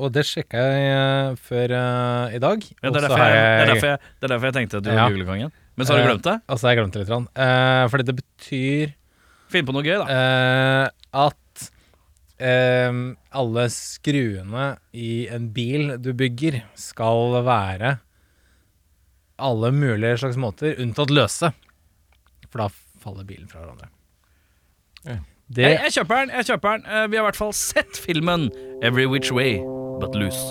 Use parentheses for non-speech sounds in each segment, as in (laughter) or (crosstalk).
Og det sjekka jeg eh, før eh, i dag. Ja, det, er derfor jeg, det, er derfor jeg, det er derfor jeg tenkte at du var julekongen. Men så har du glemt det? Eh, altså, jeg glemte det litt. grann. Eh, fordi det betyr Finn på noe gøy, da. eh, at eh, alle skruene i en bil du bygger, skal være alle mulige slags måter, unntatt løse. For da faller bilen fra hverandre. Ja. Det Jeg, jeg kjøper den. jeg kjøper den Eh, Vi har i hvert fall sett filmen Every Which Way But Loose.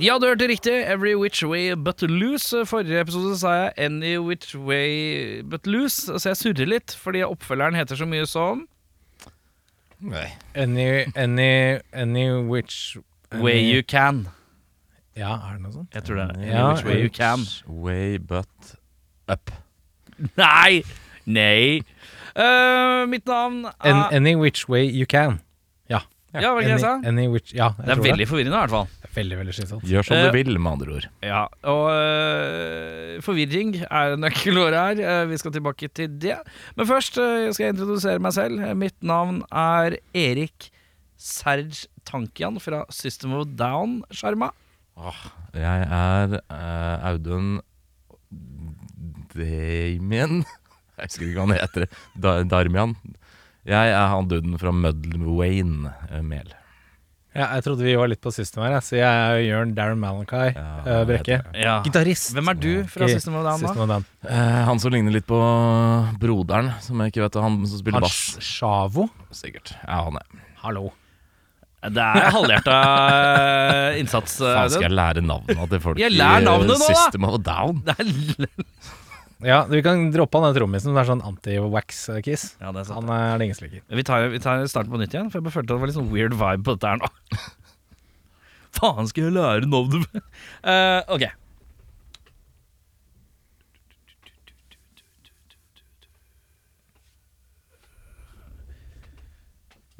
Ja, du hørte riktig. Every Which Way But Loose. Forrige episode sa jeg Any Which Way But Loose, så jeg surrer litt, fordi oppfølgeren heter så mye som Nei. Any, any, any which any, Way You Can. Ja, er det noe sånt? Jeg tror det er Any Ja, Which Way You Can. Way but up. Nei! Nei. Uh, mitt navn er An, any which way you can. Ja. Ja, hva var det jeg sa? Any which, ja, jeg Det er tror veldig forvirrende, i hvert fall. Det er veldig, veldig slitsomt. Gjør som Eh, du vil, med andre ord. Ja, og uh, forvirring er nøkkelordet her. Eh, vi skal tilbake til det. Men først skal jeg introdusere meg selv. Eh, Mitt navn er Erik Serge Tankian fra System of Down, Sjarma. Jeg er uh, Audun Damien (laughs) Jeg husker ikke hva han heter. Da, Darmian. Jeg er han duden fra Mudwayne eh, Mel. Ja, jeg trodde vi var litt på system her, så jeg er Jørn Darren Malachi Ja, uh, Brekke. Ja. Gitarist. Hvem er du fra ja. System of Down, System da? of Down. Uh, han som ligner litt på broderen, som jeg ikke vet Han som spiller Han bass. Sjavo. Sikkert. Ja, han er. Hallo. Det er halvhjerta øh, innsats. Faen, skal jeg lære navnene til folk Jeg lær i navnet nå, da! System of Down? Det er Ja, vi kan droppe han den trommisen. Det er sånn anti-wax-kiss. Ja, det er sant. Han er det ingen som liker. Vi tar, vi tar starten på nytt igjen, for jeg følte at det var litt sånn weird vibe på dette her nå. (laughs) Faen, skal jeg lære navnet uh, Ok.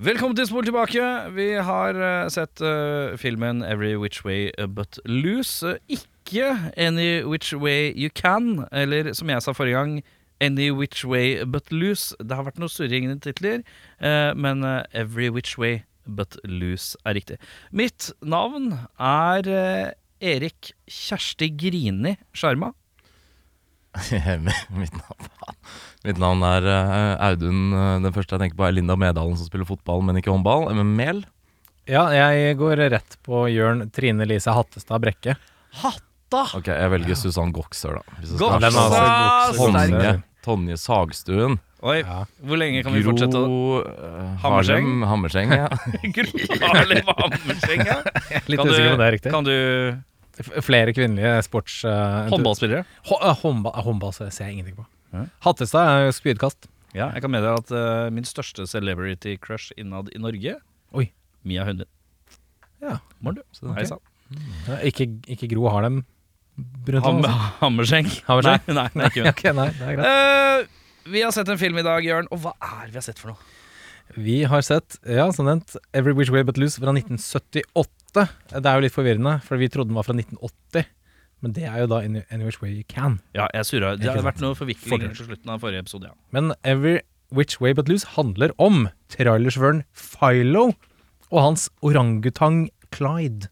Velkommen til Spol tilbake. Vi har uh, sett uh, filmen Every Which Way But Loose. Eh, ikke Any Which Way You Can, eller som jeg sa forrige gang, Any Which Way But Loose. Det har vært noe surring i titler, eh, men eh, Every Which Way But Loose er riktig. Mitt navn er eh, Erik Kjersti Grini Sjarma. (laughs) mitt, navn, mitt navn er Audun. Den første jeg tenker på, er Linda Medalen, som spiller fotball, men ikke håndball. Men Mel? Ja, jeg går rett på Jørn Trine Lise Hattestad Brekke. Hatta! Ok, jeg velger Susann Goksør, da. Hvis jeg skal Goksør! Tonje, Tonje Sagstuen. Oi, Ja. hvor lenge kan vi fortsette å Gro eh, Hammerseng? Harlem Hammerseng. Ja. (laughs) Gro Harlem Hammerseng, ja. (laughs) Litt Kan usikker på om det er riktig. Kan du F- Flere kvinnelige sports... eh, Håndballspillere? Hå- eh, håndball, eh, håndball ser jeg ingenting på. Ja. Hattestad er jo spydkast. Ja, jeg kan meddele at eh, min største celebrity crush innad i Norge Oi. Mia Hundvin. Ja. Morn, du. Hei sann. Ja, Ikke, ikke Gro Harlem. Ham altså. Hammerseng. Hammerseng? Nei, nei, er ikke (laughs) hun. Nei, det er greit. Uh, vi har sett en film i dag, Jørn. Og hva er vi har sett for noe? Vi har sett, ja, som nevnt, Every Which Way But Loose fra 1978. Det er jo litt forvirrende, for vi trodde den var fra 1980. Men det er jo da Any, Any Which Way You Can. Ja, jeg surra. Det har vært noe forvikling til slutten av forrige episode, ja. Men Every Which Way But Loose handler om trailersjåføren Philo og hans orangutang Clyde.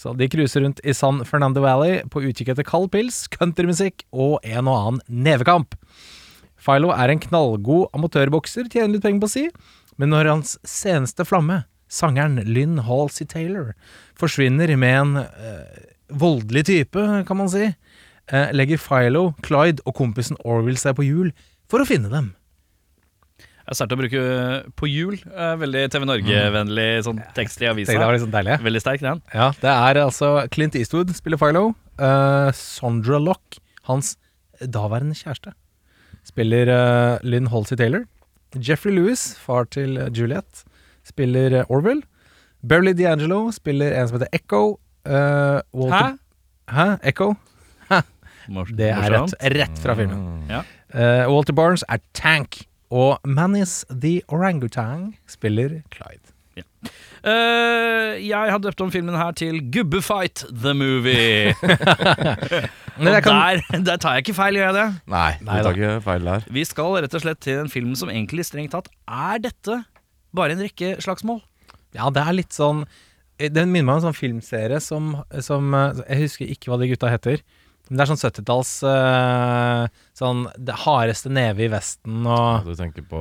Så de cruiser rundt i San Fernando Valley på utkikk etter kald pils, countrymusikk og en og annen nevekamp. Philo er en knallgod amatørbokser, tjener litt penger på si, men når hans seneste flamme, sangeren Lynn Halsey Taylor, forsvinner med en øh, voldelig type, kan man si, eh, legger Philo, Clyde og kompisen Orwell seg på hjul for å finne dem. Jeg startet å bruke på jul. eh, Veldig TV Norge-vennlig sånn tekst i avisa. Det var litt sånn deilig. Veldig sterk, den. Ja, det er altså Clint Eastwood spiller Philo. Uh, Sondra Lock hans daværende kjæreste. Spiller uh, Lynn Halsey Taylor. Jeffrey Lewis, far til eh, Juliet, spiller Orville Orwell. Beverly D'Angelo spiller en som heter Echo. Uh, Walter, Hæ? Echo? (laughs) Hæ? Det er rett, rett fra filmen. Ja. Uh, Walter Barnes er Tank. Og Manis the Orangutang spiller Clyde. Eh, jeg har døpt om filmen her til Gubbefight the Movie. (laughs) Og kan, der, der tar jeg ikke feil, gjør jeg det? Nei, du tar ikke feil der. Vi skal rett og slett til en film som egentlig strengt tatt er dette bare en rekke slagsmål. ja, det er litt sånn eh, Den minner meg om en sånn filmserie som, som eh, Jeg husker ikke hva de gutta heter. Men det er sånn 70-talls eh, Sånn det hardeste neve i Vesten og Du tenker på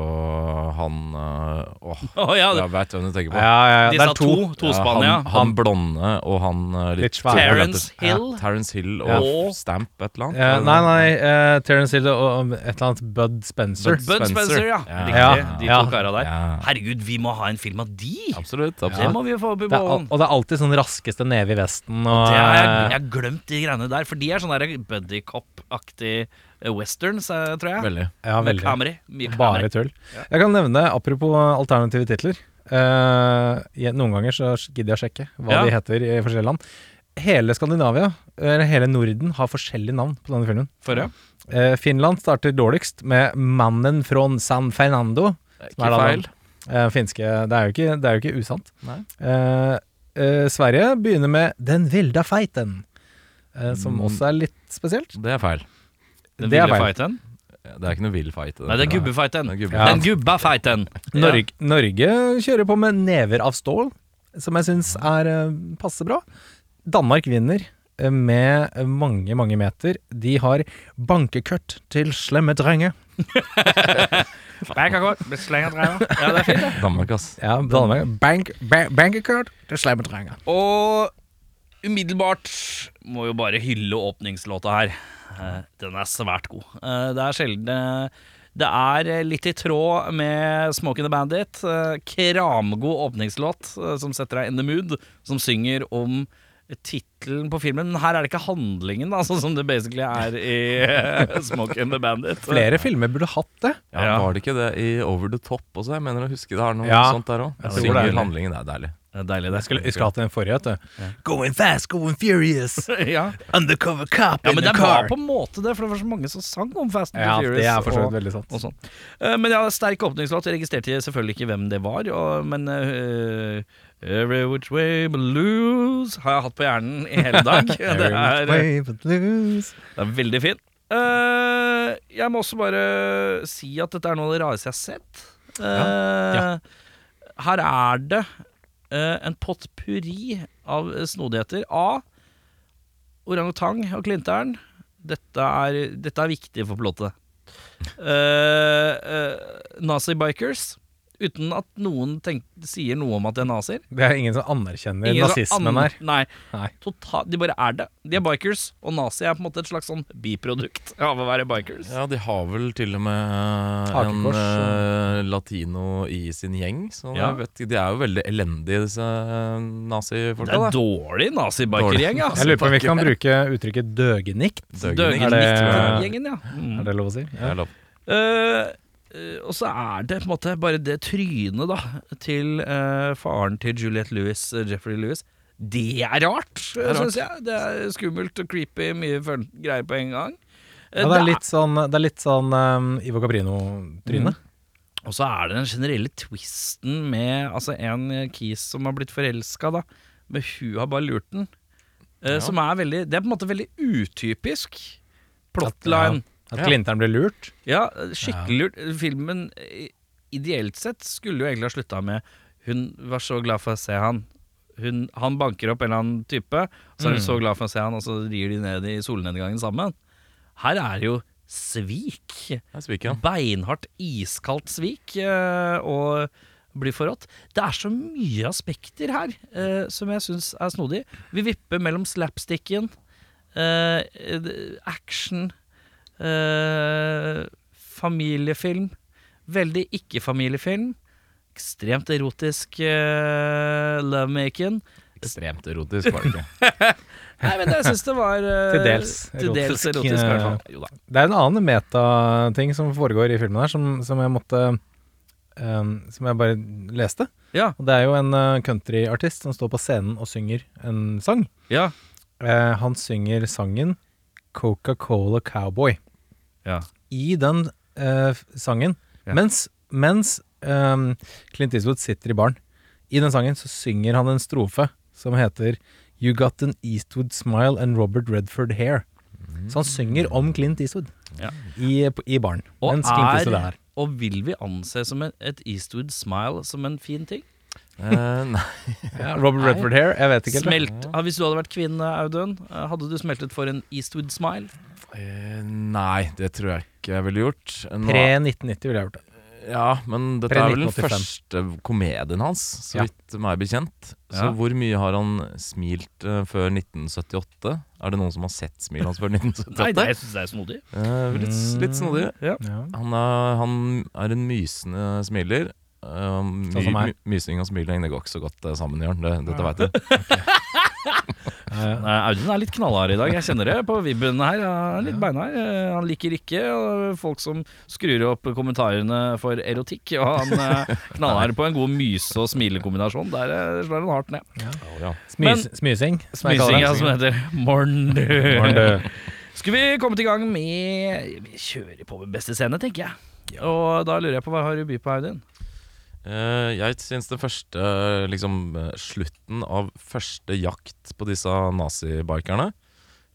han øh, Åh, (laughs) oh, ja, jeg vet hvem du tenker på. Ja, ja, ja. Det Disse er to. to, Spania. ja. han, han blonde og han øh, litt, Litt. Terence Ja, Hill. Terence Hill og Ja. Stamp et eller annet. Eh, nei, nei. Uh, Terence Hill og og et eller annet Bud Spencer. Bud Bud Spencer, ja. Riktig. Ja, De ja. to kara der. Ja. Herregud, vi må ha en film av de! Absolutt. Det må vi få opp i Det bollen. og det er alltid sånn raskeste neve i Vesten. Og, Det er, jeg, eh, har glemt de greiene der, for de er sånn buddy cop-aktig eh, westerns, eh, tror jeg. Veldig. ja, veldig. Kameri. Mye Bare tull. tull. Jeg kan nevne, apropos alternative titler uh, Noen ganger så gidder jeg å sjekke hva Ja. de heter i forskjellige land. Hele Skandinavia, eller hele Norden, har forskjellige navn på denne filmen. For, ja. Eh, Finland starter dårligst med 'Mannen från San Fernando'. Som er Ikke feil. eh, finske Det er jo ikke, det er jo ikke usant. Nei. Eh, eh, Sverige begynner med 'Den vilda feiten', eh, som Mm. også er litt spesielt. Det er feil. Den Det er ville feil. fighten. Det er ikke noe vill fight. i Nei, det er gubbefighten. Er gubbe- Den gubba fighten. Norge, Norge kjører på med never av stål, som jeg syns er eh, passe bra. Danmark vinner eh, med mange, mange meter. De har bankekørt til slemme drenger. (laughs) Ja, det er fint, det. Danmark, ass. Ja, Danmark. Bank, ba, bankekørt til slemme drenger. Og umiddelbart må jo bare hylle åpningslåta her. Eh, Den er svært god. Eh, Det er sjelden eh, Det er litt i tråd med Smoking the Bandit. Kramgod åpningslåt som setter deg in the mood, som synger om tittelen på filmen. Men her er det ikke handlingen, da, sånn som det basically er i Smoke and the Bandit. Flere filmer burde hatt det. Ja, Ja. Var det ikke det i Over the Top også? Jeg mener å huske det har noe Ja. sånt der òg. Er Synger handlingen, det er deilig. Det er deilig, det. Jeg skulle, jeg skulle hatt den forrige, vet du. Going fast, going furious. (laughs) ja. Undercover cop ja, in men the det var på en måte det, for det var så mange som sang om Fast and Ja, the Furious. det er for så og- vidt veldig sant. og sånn. Eh, men ja, sterk åpningslåt. Jeg registrerte selvfølgelig ikke hvem det var. Og, men eh, Every Which Way But Lose har jeg hatt på hjernen i hele dag. (laughs) (laughs) det, er, way but lose. det er veldig fin. Eh, jeg må også bare si at dette er noe av det rareste jeg har sett. Eh, Her er det eh, en potpurri av snodigheter. A. Orangutang og klinteren. Dette er, dette er viktig for plottet. Uh, Nazi-bikers. Uten at noen tenk, sier noe om at de er nazier. Det er ingen som anerkjenner Ingen nazismen an- her. Nei, Nei. total, de bare er det. De er bikers, og nazi er på en måte et slags sånn biprodukt (laughs) av å være bikers. Ja, de har vel til og med uh, en eh, latino i sin gjeng. Så Ja. jeg vet, ikke, de er jo veldig elendige, disse nazifolka. Det er da. dårlig nazibikergjeng, altså. Jeg lurer på om vi kan bruke uttrykket døgenikt. Døgenikt-gjengen, Døgenikt-gjengen, ja. Mm. Er det lov å si? Det er lov. Eh, eh, og så er det på en måte bare det trynet da til eh, faren til Juliette Lewis, eh, Jeffrey Lewis. Det er rart, syns jeg. Det er skummelt og creepy, mye greier på en gang. Eh, Ja, det er litt sånn, det er litt sånn um, Ivo Caprino-tryne. Og så er det den generelle twisten med altså, en kis som har blitt forelska, da. Men hun har bare lurt den. Eh, Ja. Som er veldig Det er på en måte veldig utypisk plotline. At Ja. ble lurt. Ja, skikkelig lurt. Filmen eh, ideelt sett skulle jo egentlig ha slutta med Hun var så glad for å se han. Hun, han banker opp en eller annen type, så er hun så glad for å se han, og så rir de ned i solnedgangen sammen. Her er det jo svik. svik ja. Beinhardt, iskaldt svik eh, og blir forrådt. Det er så mye aspekter her eh, som jeg syns er snodig. Vi vipper mellom slapsticken, action, eh, familiefilm, veldig ikke-familiefilm, ekstremt erotisk eh, lovemaking. ekstremt erotisk, var det ikke? (laughs) Nei, men jeg syns det var uh, Til dels Til dels erotisk, erotisk, i hvert fall. eh, Jo da. Det er en annen metating som foregår i filmen her, som, som jeg måtte um, Som jeg bare leste. Ja, Og det er jo en uh, countryartist som står på scenen og synger en sang. ja. Uh, han synger sangen Coca-Cola Cowboy. Ja. I den eh, sangen, Ja. mens, mens um, Clint Eastwood sitter i baren, i den sangen så synger han en strofe som heter You got an Eastwood smile and Robert Redford hair. Så han synger om Clint Eastwood Ja. i, i baren. Og, mens Clint Eastwood er er, og vil vi anse som en, et Eastwood smile som en fin ting? Uh, nei. (laughs) Ja, Robert Redford hair, jeg vet ikke. Smelt, ja, hvis du hadde vært kvinne, Audun, eh, hadde du smeltet for en Eastwood smile? Eh, nei, det tror jeg ikke jeg ville gjort. Nå- Pre-1990 ville jeg gjort det. Ja, men dette Pre- er vel den 1985. første komedien hans, så Ja. vidt meg bekjent. Så Ja. hvor mye har han smilt eh, før 1978? Er det noen som har sett smilet hans før (laughs) 1978? Nei, det, jeg syns det er snodig. Eh, litt, litt snodig. Ja. Han er, han er en mysende smiler. Uh, my, Sånn som meg. my, mysing og smiling det går ikke så godt eh, sammen, Jørn. Det, dette veit du. (laughs) Ja, Nei, Audun er litt knallhard i dag. Jeg kjenner det på vibben her. Han er litt beinhard. Eh, Han liker ikke eh, folk som skrur opp kommentarene for erotikk. Og han eh, (laughs) knallhard på en god myse- og smilekombinasjon. Der eh, slår han hardt ned. Ja. Smys, smysing. som Smysing, ja, som heter Morn. Du. Skal vi komme i gang med Vi kjører på med beste scene, tenker jeg. Og da lurer jeg på hva har du by på, Audun? Eh, jeg syns den første liksom, eh, slutten av første jakt på disse nazibikerne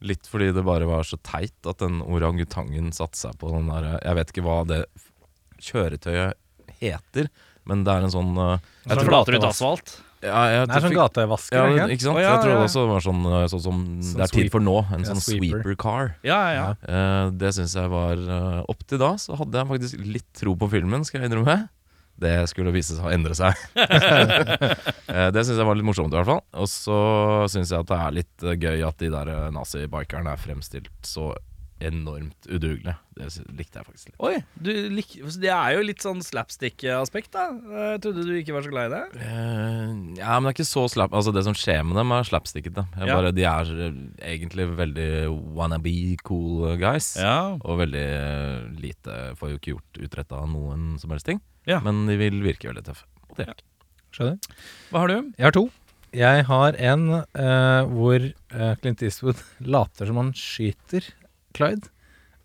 Litt fordi det bare var så teit at den orangutangen satte seg på den der Jeg vet ikke hva det kjøretøyet heter, men det er en sånn uh, Jeg tror flater ut asfalt. ja, jeg, Det er sånn gatevasker. ja, ikke sant? Oh, ja, jeg også det var sånn, eh, sånn som Sånn det er tid for nå. En Ja, sånn sweeper. sweeper car. Ja, ja, ja. Eh, det syns jeg var uh, Opp til da så hadde jeg faktisk litt tro på filmen, skal jeg innrømme. Det skulle vise seg å endre seg. (laughs) Eh, det syns jeg var litt morsomt, i hvert fall. Og så syns jeg at det er litt eh, gøy at de der uh, nazibikerne er fremstilt så enormt udugelige. Det likte jeg faktisk litt. Oi, du lik, det er jo litt sånn slapstick-aspekt, da. Jeg trodde du ikke var så glad i det. Uh, ja, men det er ikke så slap Altså Det som skjer med dem, er slapstickete. Ja. Bare, de er eh, egentlig veldig wannabe cool guys. Ja. Og veldig eh, lite Får jo ikke gjort utretta noen som helst ting. Ja. Men de vil virke veldig tøffe. Og det er. Skjønner. Hva har du? Jeg har to. Jeg har en eh, hvor eh, Clint Eastwood (laughs) later som han skyter Clyde,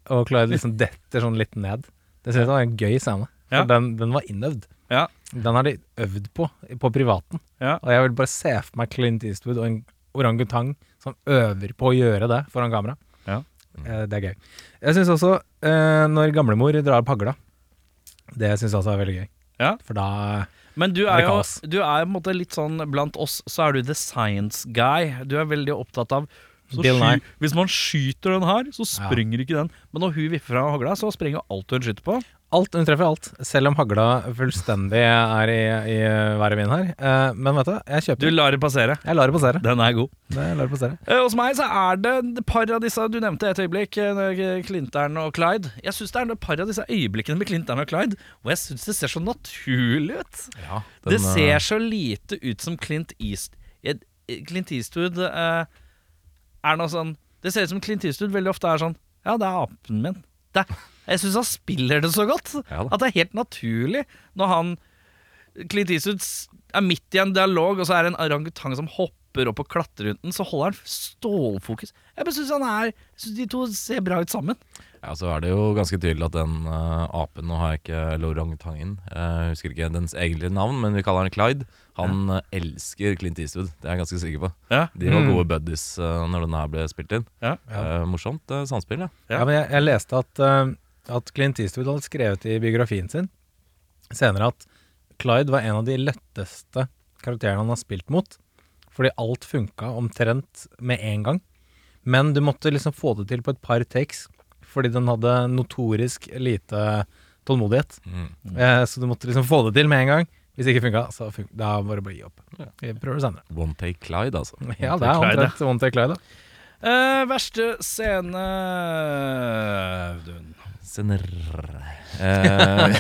og Clyde liksom detter sånn litt ned. Det synes jeg var en gøy scene. For Ja. den, den var innøvd. Ja. Den har de øvd på, på privaten. Ja. Og jeg vil bare se for meg Clint Eastwood og en orangutang som øver på å gjøre det foran kamera. Ja. Eh, det er gøy. Jeg syns også eh, når gamlemor drar pagla hagla. Det syns jeg også er veldig gøy. Ja. For da Men du er er jo du er på en måte litt sånn Blant oss så er du the science guy. Du er veldig opptatt av så sky, Hvis man skyter den her, så sprenger ikke den. Men når hun viffer fra hagla, så sprenger alt hun skyter på. Alt, hun treffer alt, selv om hagla fullstendig er i, i været min her. Eh, men vet du, jeg kjøper Du lar det passere. Jeg lar det passere. Den er god. Det jeg lar det passere. Eh, Hos meg så er det et par av disse Du nevnte et øyeblikk, eh, Clintern og Clyde. Jeg syns det er et par av disse øyeblikkene med Clintern og Clyde hvor jeg syns det ser så naturlig ut. Ja, det ser eh, så lite ut som Clint East Clint Eastwood eh, er noe sånn Det ser ut som Clint Eastwood veldig ofte er sånn Ja, det er apen min. Det, er- jeg syns han spiller det så godt. Ja at det er helt naturlig når han Clint Eastwood er midt i en dialog, og så er det en orangutang som hopper opp og klatrer rundt den, så holder han stålfokus. Jeg bare synes han er synes de to ser bra ut sammen. Ja, så er det jo ganske tydelig at den uh, apen Nå har jeg ikke eller orangutangen. eh, husker ikke dens egentlige navn, men vi kaller han Clyde. Han eh, elsker Clint Eastwood, det er jeg ganske sikker på. Ja. De var Mm. gode buddies uh, når den her ble spilt inn. Ja. Morsomt uh, samspill, ja. Ja. Ja, men jeg, jeg leste at, at Clint Eastwood hadde skrevet i biografien sin senere at Clyde var en av de letteste karakterene han har spilt mot. Fordi alt funka omtrent med en gang. Men du måtte liksom få det til på et par takes. Fordi den hadde notorisk lite tålmodighet. Mm. Eh, så du måtte liksom få det til med en gang. Hvis det ikke funka, så funka, da var det bare å gi opp. Vi prøver det senere. One take Clyde, altså. Ja, det er omtrent One Take Clyde. Eh, verste scene Audun. Senr. Eh,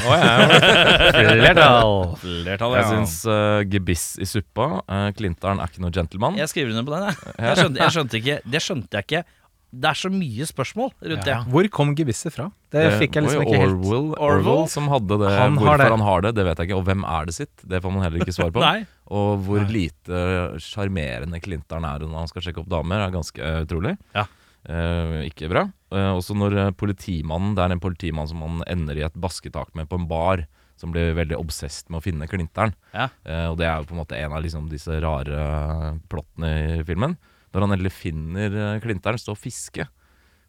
Flertall. Flertall, jeg syns uh, gebiss i suppa. Uh, Klinteren er ikke noe gentleman. Jeg skriver under på den, jeg. Jeg skjønte, jeg skjønte ikke Det skjønte jeg ikke. Det er så mye spørsmål rundt det. Hvor kom gebisset fra? Det fikk jeg liksom ikke helt Orwell, Orwell? Som hadde det. Han har Hvorfor det. han har det, det vet jeg ikke. Og hvem er det sitt? Det får man heller ikke svar på. (laughs) Nei. Og hvor lite sjarmerende Klinteren er når han skal sjekke opp damer, er ganske eh, utrolig. Ja. Eh, ikke bra. Eh, også når eh, politimannen Det er en politimann som han ender i et basketak med på en bar, som blir veldig obsesst med å finne Klinteren. Ja. Uh, og det er jo på en måte en av liksom disse rare plottene i filmen. Når han endelig finner Klinteren, står og fisker.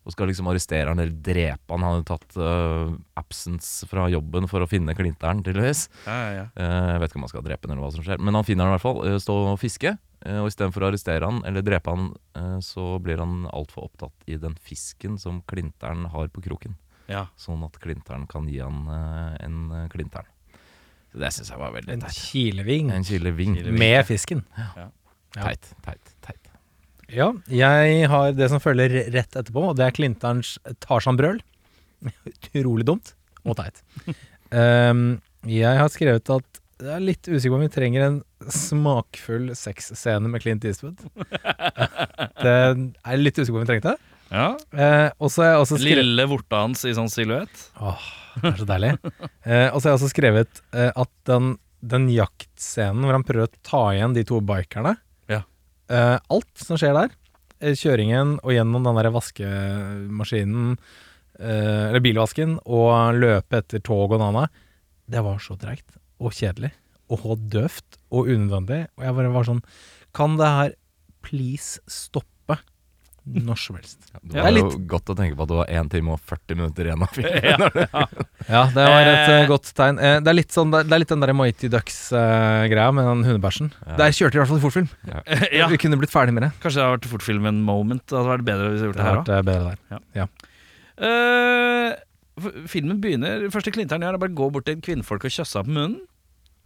Og skal liksom arrestere han eller drepe han. Han hadde tatt uh, absence fra jobben for å finne Klinteren, tydeligvis. Ja, ja, ja. Eh, jeg vet ikke om han skal drepe han eller hva som skjer, men han finner han i hvert fall. Uh, Stå og fiske. Eh, Og istedenfor å arrestere han eller drepe han, eh, så blir han altfor opptatt i den fisken som Klinteren har på kroken. ja. Sånn at Klinteren kan gi han eh, en klintern. Klinteren. Så det syns jeg var veldig En kileving En kileving. med fisken. Ja. Teit, teit, teit. Ja, jeg har det som følger rett etterpå, og det er Klinterens Tarzan-brøl. (laughs) Utrolig dumt og teit. um, (laughs) jeg har skrevet at jeg er litt usikker på om vi trenger en smakfull sexscene med Clint Eastwood. (laughs) det er jeg litt usikker på om vi trengte. ja. Eh, også jeg også skrevet Lille vorta hans i sånn silhuett. Åh, det er så deilig. Eh, og så har jeg også skrevet eh, at den, den jaktscenen hvor han prøver å ta igjen de to bikerne Ja. eh, Alt som skjer der, eh, kjøringen og gjennom den der vaskemaskinen, eh, eller bilvasken, og løpe etter tog og nana, det var så treigt og kjedelig og døvt og unødvendig. Og jeg bare var sånn Kan det her please stoppe når som helst? Det Det var litt... jo godt å tenke på at det var 1 time og 40 minutter igjen av filmen. (laughs) Ja, det var et eh, Eh. godt tegn. Eh, det, er litt sånn, det er litt den der Mighty Ducks-greia med den hundebæsjen. Ja. Der kjørte de i hvert fall i fortfilm. (laughs) ja. Vi kunne blitt ferdig med det. Kanskje det hadde vært fortfilmen moment. Det hadde vært bedre hvis vi gjorde Det det hadde her òg. vært filmen begynner Første Klinteren gjør er bare å gå bort til et kvinnfolk og kjøsse på munnen.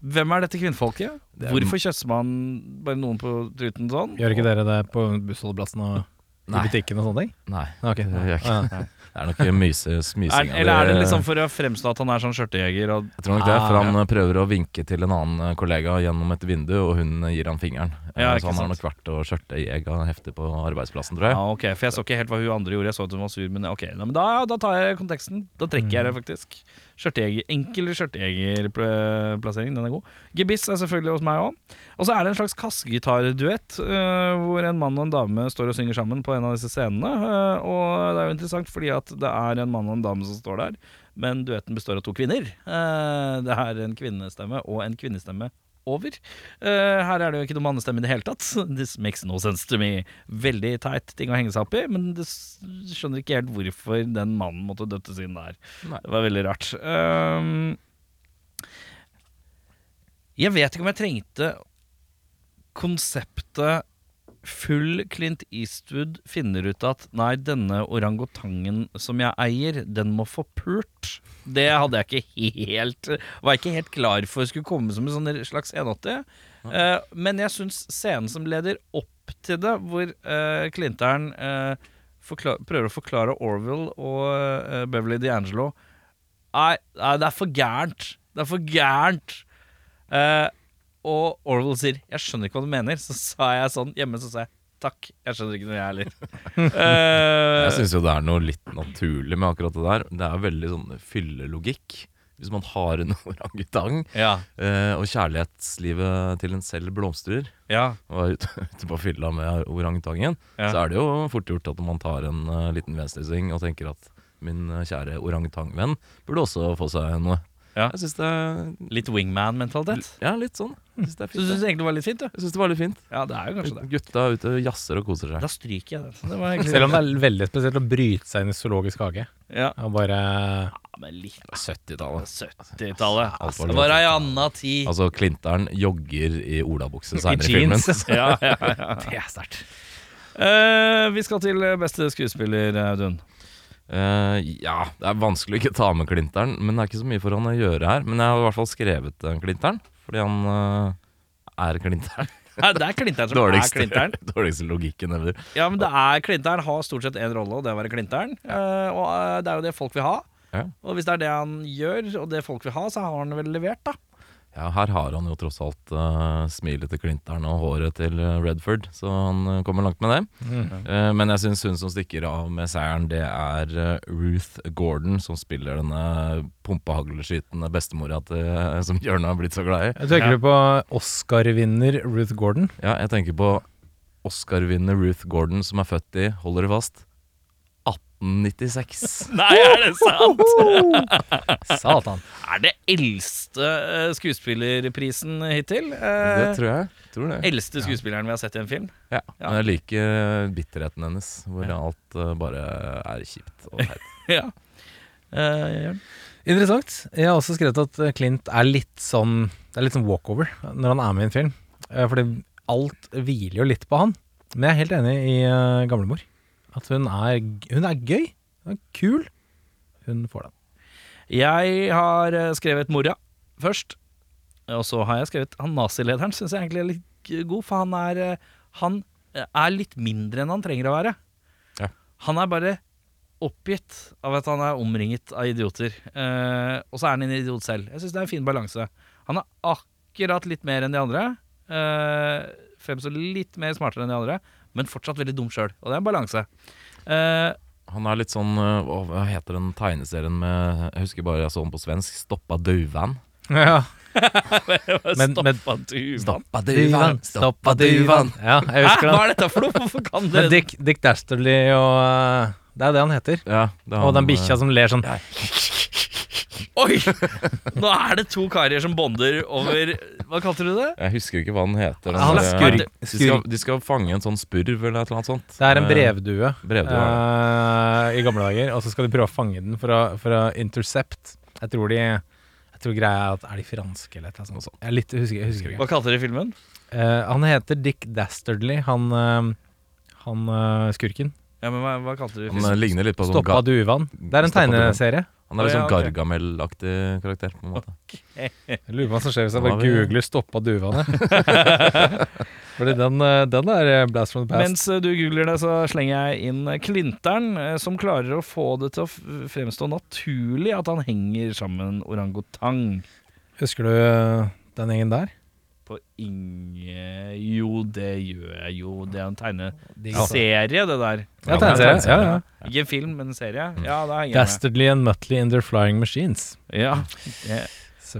Hvem er dette kvinnfolket? Det er- Hvorfor kjøsser man bare noen på truten sånn? Gjør ikke dere det på bussholdeplassen og i Nei. butikken og sånne ting? Nei, Okay. det gjør jeg ikke. Det er nok myse, Er, smysing. av eller er det liksom for å fremstå at han er sånn skjørtejeger? Og Jeg tror nok det, for Ah, han prøver å vinke til en annen eh, kollega gjennom et vindu, og hun gir han fingeren. Ja, Eh, så han har nok vært og skjørtejega heftig på arbeidsplassen, tror jeg. ja, ok, For jeg så ikke helt hva hun andre gjorde. Jeg så at hun var sur, men ok, da, da tar jeg konteksten. Da trekker jeg det faktisk. Skjørtejeger, enkel skjørtejegerplassering, den er god. Gebiss er selvfølgelig hos meg òg. Og så er det en slags kassegitarduett, uh, hvor en mann og en dame står og synger sammen på en av disse scenene. Uh, og det er jo interessant fordi at det er en mann og en dame som står der, men duetten består av to kvinner. Uh, det er en kvinnestemme og en kvinnestemme over. Uh, her er det jo ikke noe mannestemme i det hele tatt. (laughs) This makes no sense to me. Veldig teit ting å henge seg opp i, men det skjønner ikke helt hvorfor den mannen måtte døttes inn der. Nei. Det var veldig rart. Um, jeg vet ikke om jeg trengte konseptet full Clint Eastwood finner ut at nei, denne orangutangen som jeg eier, den må få pult. Det hadde jeg ikke helt Var jeg ikke helt klar for skulle komme som en sånn slags 180. Eh, men jeg syns scenen som leder opp til det, hvor uh, Clinteren uh, prøver å forklare Orville og eh, Beverly D'Angelo Nei, nei, det er for gærent. Det er for gærent. Eh, og Orwell sier 'jeg skjønner ikke hva du mener'. Så sa jeg sånn hjemme, så sa jeg 'takk, jeg skjønner ikke noe, jeg heller'. uh, (laughs) Jeg syns jo det er noe litt naturlig med akkurat det der. Det er veldig sånn fyllelogikk. Hvis man har en (laughs) orangutang, ja, uh, og kjærlighetslivet til en selv blomstrer, ja, og er ute, (laughs) ute på fylla med orangutangen, Ja. så er det jo fort gjort at man tar en uh, liten venstresving og tenker at min kjære orangutangvenn burde også få seg noe. Ja. Jeg synes det er Litt wingman-mentalitet. Ja, litt sånn. Jeg syns det er fint, du syns egentlig det var litt fint, du? Jeg synes det var litt fint. Ja, det er jo kanskje det. Gutta er ute og jazzer og koser seg. Da stryker jeg den. Det var egentlig Selv om det er veldig spesielt å bryte seg inn i zoologisk hage. Ja, Og bare ja men litt 70-tallet. 70-tallet. Alt var Det var ei anna tid. Altså, Klinteren jogger i olabukse I seinere i filmen. jeans. (laughs) Ja, ja, ja. Det er sterkt. Eh, vi skal til beste skuespiller, Audun. Eh, ja, det er vanskelig å ikke ta med Klinteren, men det er ikke så mye for han å gjøre her. Men jeg har i hvert fall skrevet uh, Klinteren, fordi han uh, er Klinteren. (laughs) Nei, det er Klinteren som er Klinteren. (laughs) dårligste logikken ever. Ja, men det er Klinteren har stort sett én rolle, og det er å være Klinteren. Eh, og det er jo det folk vil ha. Ja. Og hvis det er det han gjør, og det folk vil ha, så har han vel levert, da. Ja, her har han jo tross alt uh, smilet til Clinton og håret til eh, Redford, så han eh, kommer langt med det. Eh, men jeg syns hun som stikker av med seieren, det er uh, Ruth Gordon, som spiller denne pumpehagleskytende bestemora til, som Jørn har blitt så glad i. Jeg tenker du på Oscar-vinner Ruth Gordon? Ja, jeg tenker på Oscar-vinner Ruth Gordon, som er født i, holder du fast, 1896. (laughs) Nei, er det sant?! (laughs) Satan. er det eldste eh, skuespillerprisen hittil? Det Eh, tror jeg. Tror det. eldste skuespilleren vi har sett i en film? Ja, Ja. Men jeg liker bitterheten hennes, hvor alt eh, bare er kjipt og teit. (laughs) Ja. Uh? Interessant. Jeg har også skrevet at eh, Clint er litt sånn Det er litt sånn walkover når han er med i en film. Eh, Fordi alt hviler jo litt på han. Men jeg er helt enig i uh, gamlemor. At hun er, hun er gøy. Hun er kul. Hun får den. Jeg har eh, skrevet Moria først. Og så har jeg skrevet han nazilederen, syns jeg egentlig er litt god, for han er eh, Han eh, er litt mindre enn han trenger å være. Ja. Han er bare oppgitt av at han er omringet av idioter. Eh, og så er han en idiot selv. Jeg syns det er en fin balanse. Han er akkurat litt mer enn de andre. Eh, Fremstår litt mer smartere enn de andre, men fortsatt veldig dum sjøl. Og det er en balanse. Eh, Han er litt sånn å, Hva heter den tegneserien med Jeg husker bare jeg så den på svensk. Stoppa duvan'. Ja. (laughs) Men- Stoppa men- duvan. Stoppa Duvan, stoppa duvan. Ja, jeg husker den. Hva er dette for noe? Hvorfor kan dere Dick, Dick Dastardly og uh, Det er det han heter. Ja, det er Og den han, bikkja som ler sånn. Oi! Nå er det to karer som bonder over Hva kalte du det? Jeg husker ikke hva den heter. Han er skurk. De skal, de skal fange en sånn spurv eller et eller annet sånt. Det er en Eh, brevdue brevdue, ja. eh, i gamle dager, og så skal de prøve å fange den for å, for å intercept. Jeg tror de Jeg tror greia er at Er de franske eller et eller annet sånt? Jeg, er litt, husker, jeg husker ikke. Hva kalte de filmen? Uh, han heter Dick Dastardly, han, uh, han uh, skurken. Ja, men hva, hva kalte Han øh, filmen? ligner litt på sånn Stoppa duvan. Det er en tegneserie. Han er litt sånn. Gargamel-aktig karakter. på en måte Jeg lurer på hva som skjer hvis jeg bare vi- googler 'stoppa duvaene'. (laughs) Fordi den, eh, den er eh, blast from the past. Mens eh, du googler det, så slenger jeg inn Klinteren, som klarer å få det til å fremstå naturlig at han henger sammen orangutang. Husker du den gjengen der? På Inge Jo, det gjør jeg jo. Det er en tegneserie, det der. Ja, tegneserie. Ja, ja. Ikke en film, men en serie. Ja, da henger jeg Dastardly and Mutley in their flying machines. Ja.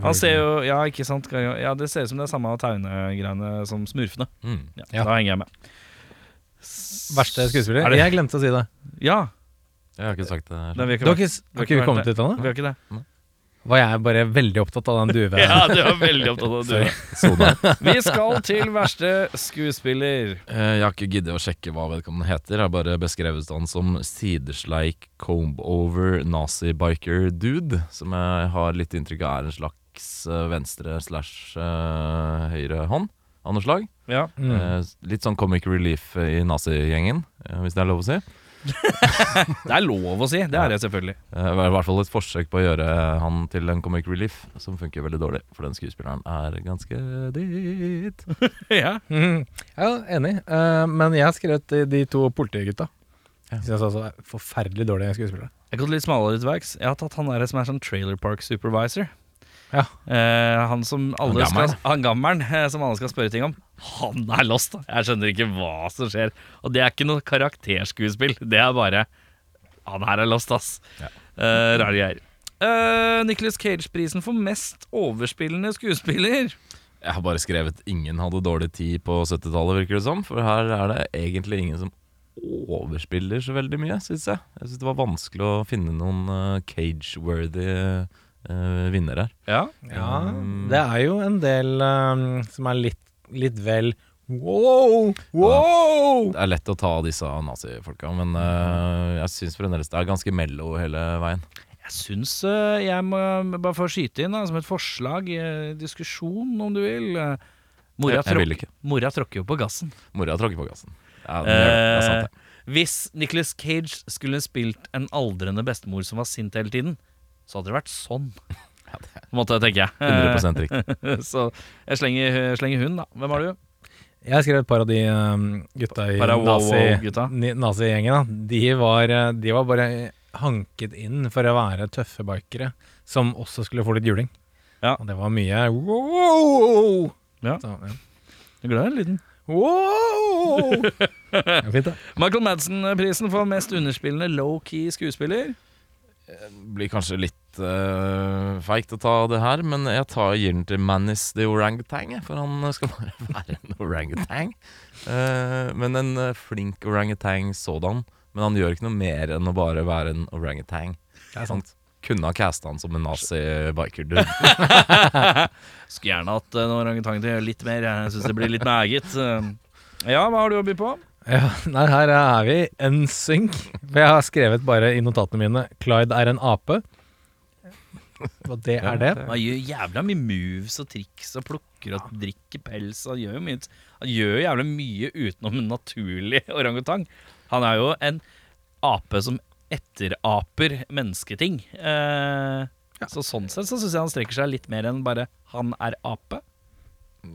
Han ser jo Ja, ikke sant? Ja, det ser ut som det er samme tegnegreiene som Smurfene. Mm. Ja, Ja. Da henger jeg med. Verste skuespiller? Er Jeg glemte å si det. Ja. Jeg har ikke sagt det. Vi har Du har ikke, vi har ikke kommet det. dit ennå? vi har ikke det. Var jeg bare veldig opptatt av den (laughs) duven. Ja, du var veldig opptatt av duven. (laughs) Sona. Vi skal til verste skuespiller. Eh, Jeg har ikke giddet å sjekke hva vedkommende heter. Jeg har bare beskrevet han som sidesleik comb-over nazi-biker-dude. Som jeg har litt inntrykk av er en slags eh, venstre slash eh, høyre hånd av noe slag. Ja. Mm. Eh, litt sånn comic relief i nazigjengen, hvis det er lov å si. Det er lov å si. Det er det selvfølgelig. Eh, Det var i hvert fall et forsøk på å gjøre han til en comic relief, som funker veldig dårlig. For den skuespilleren er ganske dit. (laughs) Ja. Mm. Ja, enig. Uh, men jeg har skrevet de, de to politigutta. Ja. Synes altså er forferdelig dårlige skuespillere. Jeg har gått litt smalere til verks. Jeg har tatt han der som er sånn trailer park supervisor. Ja. Eh, han som alle Han skal Han gammelen, eh, som alle skal spørre ting om. Han er lost, da. Jeg skjønner ikke hva som skjer. Og det er ikke noe karakterskuespill. Det er bare Han her er lost, ass. Ja. Eh, rare greier. Uh, Nicholas Cage-prisen for mest overspillende skuespiller. Jeg har bare skrevet 'ingen hadde dårlig tid på 70-tallet', virker det som. For her er det egentlig ingen som overspiller så veldig mye, syns jeg. Jeg syns det var vanskelig å finne noen eh, cage-worthy uh, vinner her. Ja. Ja, Mm. det er jo en del um, som er litt, litt vel Wow! Wow! Det er lett å ta disse nazifolka, men uh, jeg syns fremdeles det er ganske mello hele veien. Jeg syns uh, jeg må bare få skyte inn da, som et forslag, diskusjon om du vil. Mora, Jeg- jeg vil ikke. mora tråkker jo på gassen. Mora tråkker på gassen. Ja, det, er, det. det er sant, det. Hvis Nicholas Cage skulle spilt en aldrende bestemor som var sint hele tiden, så hadde det vært sånn. (laughs) Ja, det er På en måte, tenker jeg. 100% riktig. (laughs) så jeg slenger, slenger hun, da. Hvem har du? Jeg skrev et par av de um, gutta i nazi- nazigjengen. da. de, var, eh, de var bare hanket inn for å være tøffe bikere, som også skulle få litt juling. Ja. Og det var mye wow! Ja. Så, ja. Jeg er glad i den lyden. Wow! (laughs) fint. Michael Madsen-prisen for mest underspillende low-key skuespiller. Blir kanskje litt uh, feigt å ta det her, men jeg tar, gir den til Manis the Orangutan, for han skal bare (laughs) være en orangutang. Uh, men en eh, flink orangutang sådan. Men han gjør ikke noe mer enn å bare være en orangutang. Det er sant. Kunne ha casta han som en nazi-biker-dude. (laughs) Skulle gjerne hatt en orangutang til å gjøre litt mer. Jeg syns det blir litt meget. Ja, hva har du å by på? Ja, nei, her er vi en synk. For jeg har skrevet bare i notatene mine 'Clyde er en ape'. Og det er det. Han gjør jævla mye moves og triks og plukker og drikker pels. Han gjør jo mye Han gjør jævla mye utenom en naturlig (laughs) orangutang. Han er jo en ape som etteraper mennesketing. Eh, Så sånn sett så syns jeg han strekker seg litt mer enn bare 'han er ape'.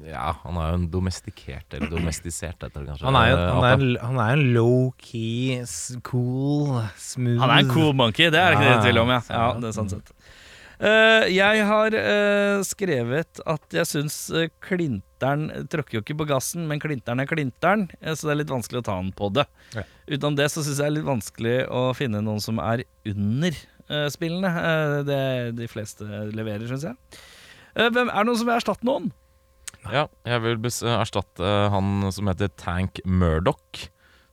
Ja, han er jo en domestikert, eller domestisert, etter, kanskje. Han er, jo, eh, han er, en- han er en low-key, cool, smooth Han er en cool monkey, det er det ikke Ja, tvil om. Ja, ja det er sant sett. Uh, jeg har uh, skrevet at jeg syns uh, Klinteren tråkker jo ikke på gassen, men Klinteren er Klinteren, eh, så det er litt vanskelig å ta han på det. Ja. Utenom det så syns jeg det er litt vanskelig å finne noen som er under eh, spillene. Eh, det de fleste leverer, syns jeg. Eh, hvem, er det noen som vil erstatte noen? Ja, jeg vil erstatte han som heter Tank Murdoch.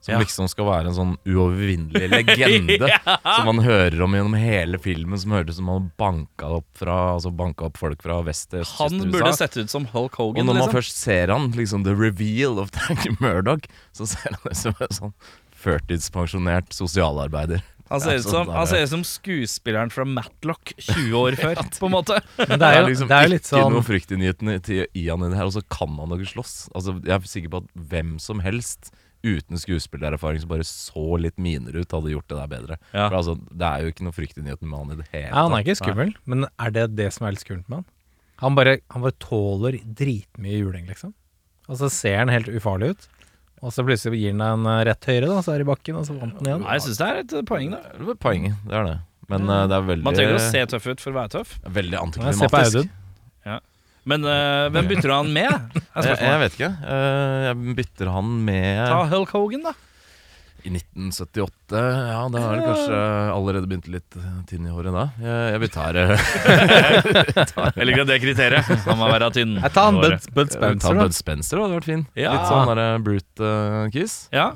Som Ja. liksom skal være en sånn uovervinnelig legende (laughs) som man hører om gjennom hele filmen. Som høres ut som han banka opp, fra, altså banka opp folk fra vest til øst. Han burde sett ut som Hulk Hogan. Og når man Liksom. først ser han, liksom the reveal of Tank Murdoch, så ser han ut som en sånn førtidspensjonert sosialarbeider. Han ser, ut som, han ser ut som skuespilleren fra Matlock 20 år (laughs) før, på en måte. (laughs) Men det er jo, liksom det er jo litt ikke sånn noe til- i han i det her, og så kan han ikke slåss. Altså, jeg er sikker på at hvem som helst uten skuespillererfaring som bare så litt miner ut, hadde gjort det der bedre. Ja. For altså, Det er jo ikke noe nyheten med han i det hele ja, Han er ikke skummel, Nei. men er det det som er litt skummelt med han? Han bare, han bare tåler dritmye juling, liksom. Og så ser han helt ufarlig ut. Og så plutselig gir han deg en eh, rett høyre, da, så er det i bakken, og så vant den igjen. Nei, jeg syns det er et eh, poeng, da. Det er poenget, det er det. Men eh, det er veldig, Man trenger å se tøff ut for å være tøff. veldig Ja, Se på antiklimatisk. Ja. Men uh, hvem bytter du han med? (laughs) Jeg, jeg vet ikke. Uh, jeg bytter han med Ta Hulk Hogan, da. I 1978 Ja, da har det kanskje allerede begynt litt tynn i håret da. Jeg, jeg vil ta det (laughs) Jeg liker det er kriteriet. Han må være tynn. Jeg tar han Bud, Bud Spencer, Ta Bud Spencer, da, det hadde vært fin. Ja. Litt sånn der Brute-kiss. Ja.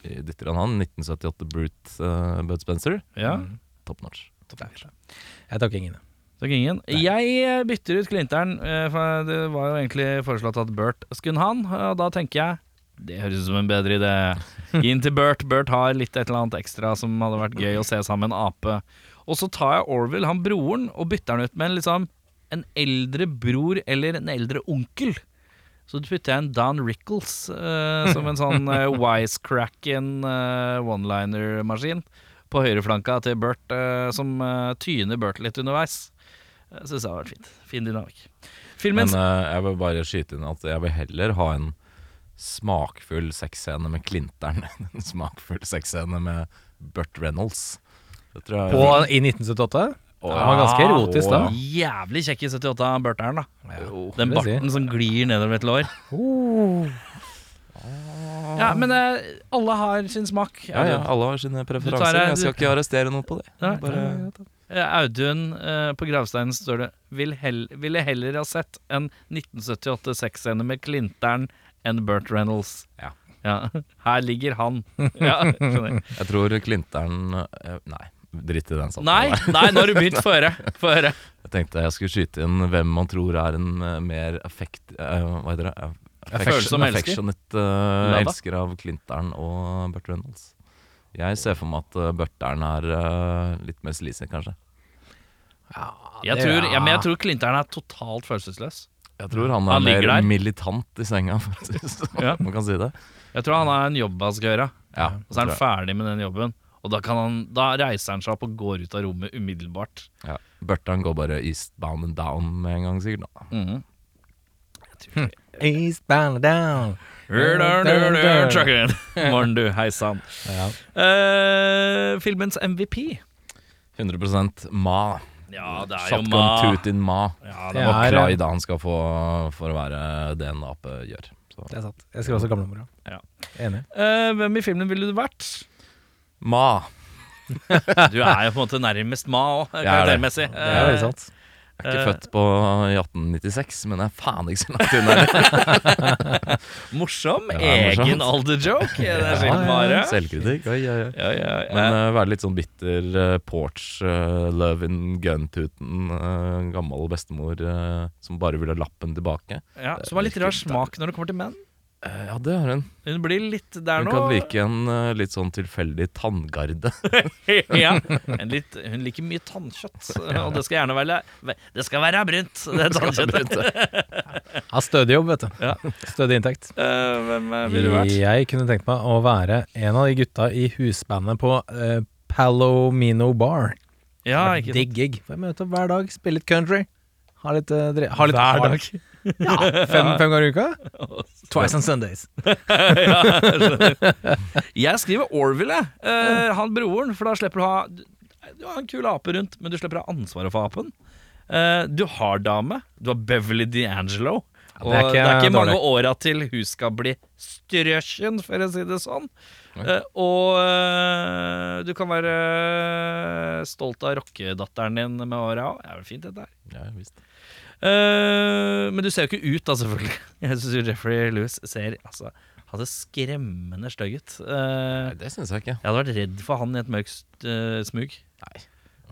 Dytter han han 1978 Brute uh, Bud Spencer. ja. Top notch. Top notch. Jeg tar ingen. Takk ingen. Jeg eh, bytter ut Klinteren, eh, for det var jo egentlig foreslått at Bert skulle ha han, og da tenker jeg det høres ut som en bedre idé. Den til Bert. Bert har litt et eller annet ekstra som hadde vært gøy å se sammen med en ape. Og så tar jeg Orville, han broren, og bytter han ut med en, liksom, en eldre bror eller en eldre onkel. Så putter jeg en Don Rickles uh, som en sånn uh, (laughs) wisecracken uh, one-liner-maskin på høyreflanka til Bert, uh, som tyner Bert litt underveis. Uh, syns jeg har vært fint. Fin dynamikk. Filmens Men jeg vil bare skyte inn at jeg vil heller ha en smakfull sexscene med Klinteren (laughs) en smakfull sexscene med Burt Reynolds. Det tror jeg På, I 1978? Åh, Han var ganske erotisk da. Jævlig kjekk i 78 av Berteren, da. Den barten si. som glir nedover et lår. (laughs) Oh. Ja, men eh, alle har sin smak. Ja, ja, alle har sine preferanser. Jeg skal ikke arrestere noen på det. Ja, Bare, Eh, Audun, eh, på gravsteinen står det vil hell, Ville heller ha sett en 1978 sexscene med Klinteren enn Burt Reynolds. Ja. Ja, (laughs) Her ligger han. (laughs) Ja, skjønner. jeg tror Klinteren eh, Nei, dritt i den samtalen. Nei, nei, nå har du begynt. Få høre. Få høre. (laughs) Jeg tenkte jeg skulle skyte inn hvem man tror er en eh, mer affekt... Uh, hva heter det? Affection, affectionate uh, elsker av Klinteren og Burt Reynolds. Jeg ser for meg at uh, Burteren er eh, litt mer sleazy, kanskje. Jeg tror, ja, men jeg tror Klinteren er totalt følelsesløs. Jeg tror han er Han ligger mer der. militant i senga, for å si det sånn. Ja. Man kan si det. Jeg tror han har en jobb han skal gjøre, Ja, og så er han jeg. ferdig med den jobben. Og da, kan han, da reiser han seg opp og går ut av rommet umiddelbart. ja. Børtan går bare eastbound and down med en gang, sikkert. Da. Mhm. Eastbound and down. Trucken. Morgen, du. Hei sann. Ja. Eh, filmens MVP. 100% Ma. Ja, det er jo Shotgun ma. toot in Ma. Ja, Det det var er- Clyde han skal få for å være det en ape gjør. Så. Det er sant. Jeg skrev også gamlemora. Ja. Enig. Eh, hvem i filmen ville du vært? Ma. (laughs) Du er jo på en måte nærmest ma òg, Jeg er det. karaktermessig. Det er veldig sant. Jeg er ikke Eh. født på i 1896, men jeg er faen ikke så langt unna. (laughs) Morsom. Ja, morsomt. Egen alderjoke. Det er Ja, sjelden bare. Selvkritikk. Oi, oi, oi. Ja, ja, ja. Men uh, være litt sånn bitter uh, porch, uh, love in gun-tuten, eh, gammel bestemor uh, som bare ville ha lappen tilbake. ja, som har litt rar smak når det kommer til menn. Eh, ja, det har hun. Hun blir litt der Hun nå. kan like en eh, litt sånn tilfeldig tanngarde. (laughs) ja, en litt, hun liker mye tannkjøtt, (laughs) og det skal gjerne være Det skal være brunt, (laughs) det er tannkjøttet. Har stødig jobb, vet du. Ja. Stødig inntekt. Uh, hvem ville du vært? Jeg kunne tenkt meg å være en av de gutta i husbandet på uh, Palomino Bar. Ja, ikke sant. Digg gig. Får jeg møte opp hver dag, spille litt country. Ha litt, uh, ha litt Hver dag. Ja, fem, fem ganger i uka. (laughs) Twice on Sundays. (laughs) ja, jeg jeg skriver Orville, jeg. Eh, han broren, for da slipper du å ha Du har en kul ape rundt, men du slipper å ha ansvaret for apen. Eh, du har dame. Du har Beverly D'Angelo. Og det er ikke det er ikke mange åra til hun skal bli strøsjen, for å si det sånn. Eh, og eh, du kan være stolt av rockedatteren din med åra òg. Det er vel fint, dette her. Ja, visst. Eh, men du ser jo ikke ut, da, selvfølgelig. (laughs) Jeg syns Jeffrey Lewis ser altså, hadde skremmende stygg ut. Uh, Nei, det syns jeg ikke. jeg hadde vært redd for han i et mørkt uh, smug. Nei,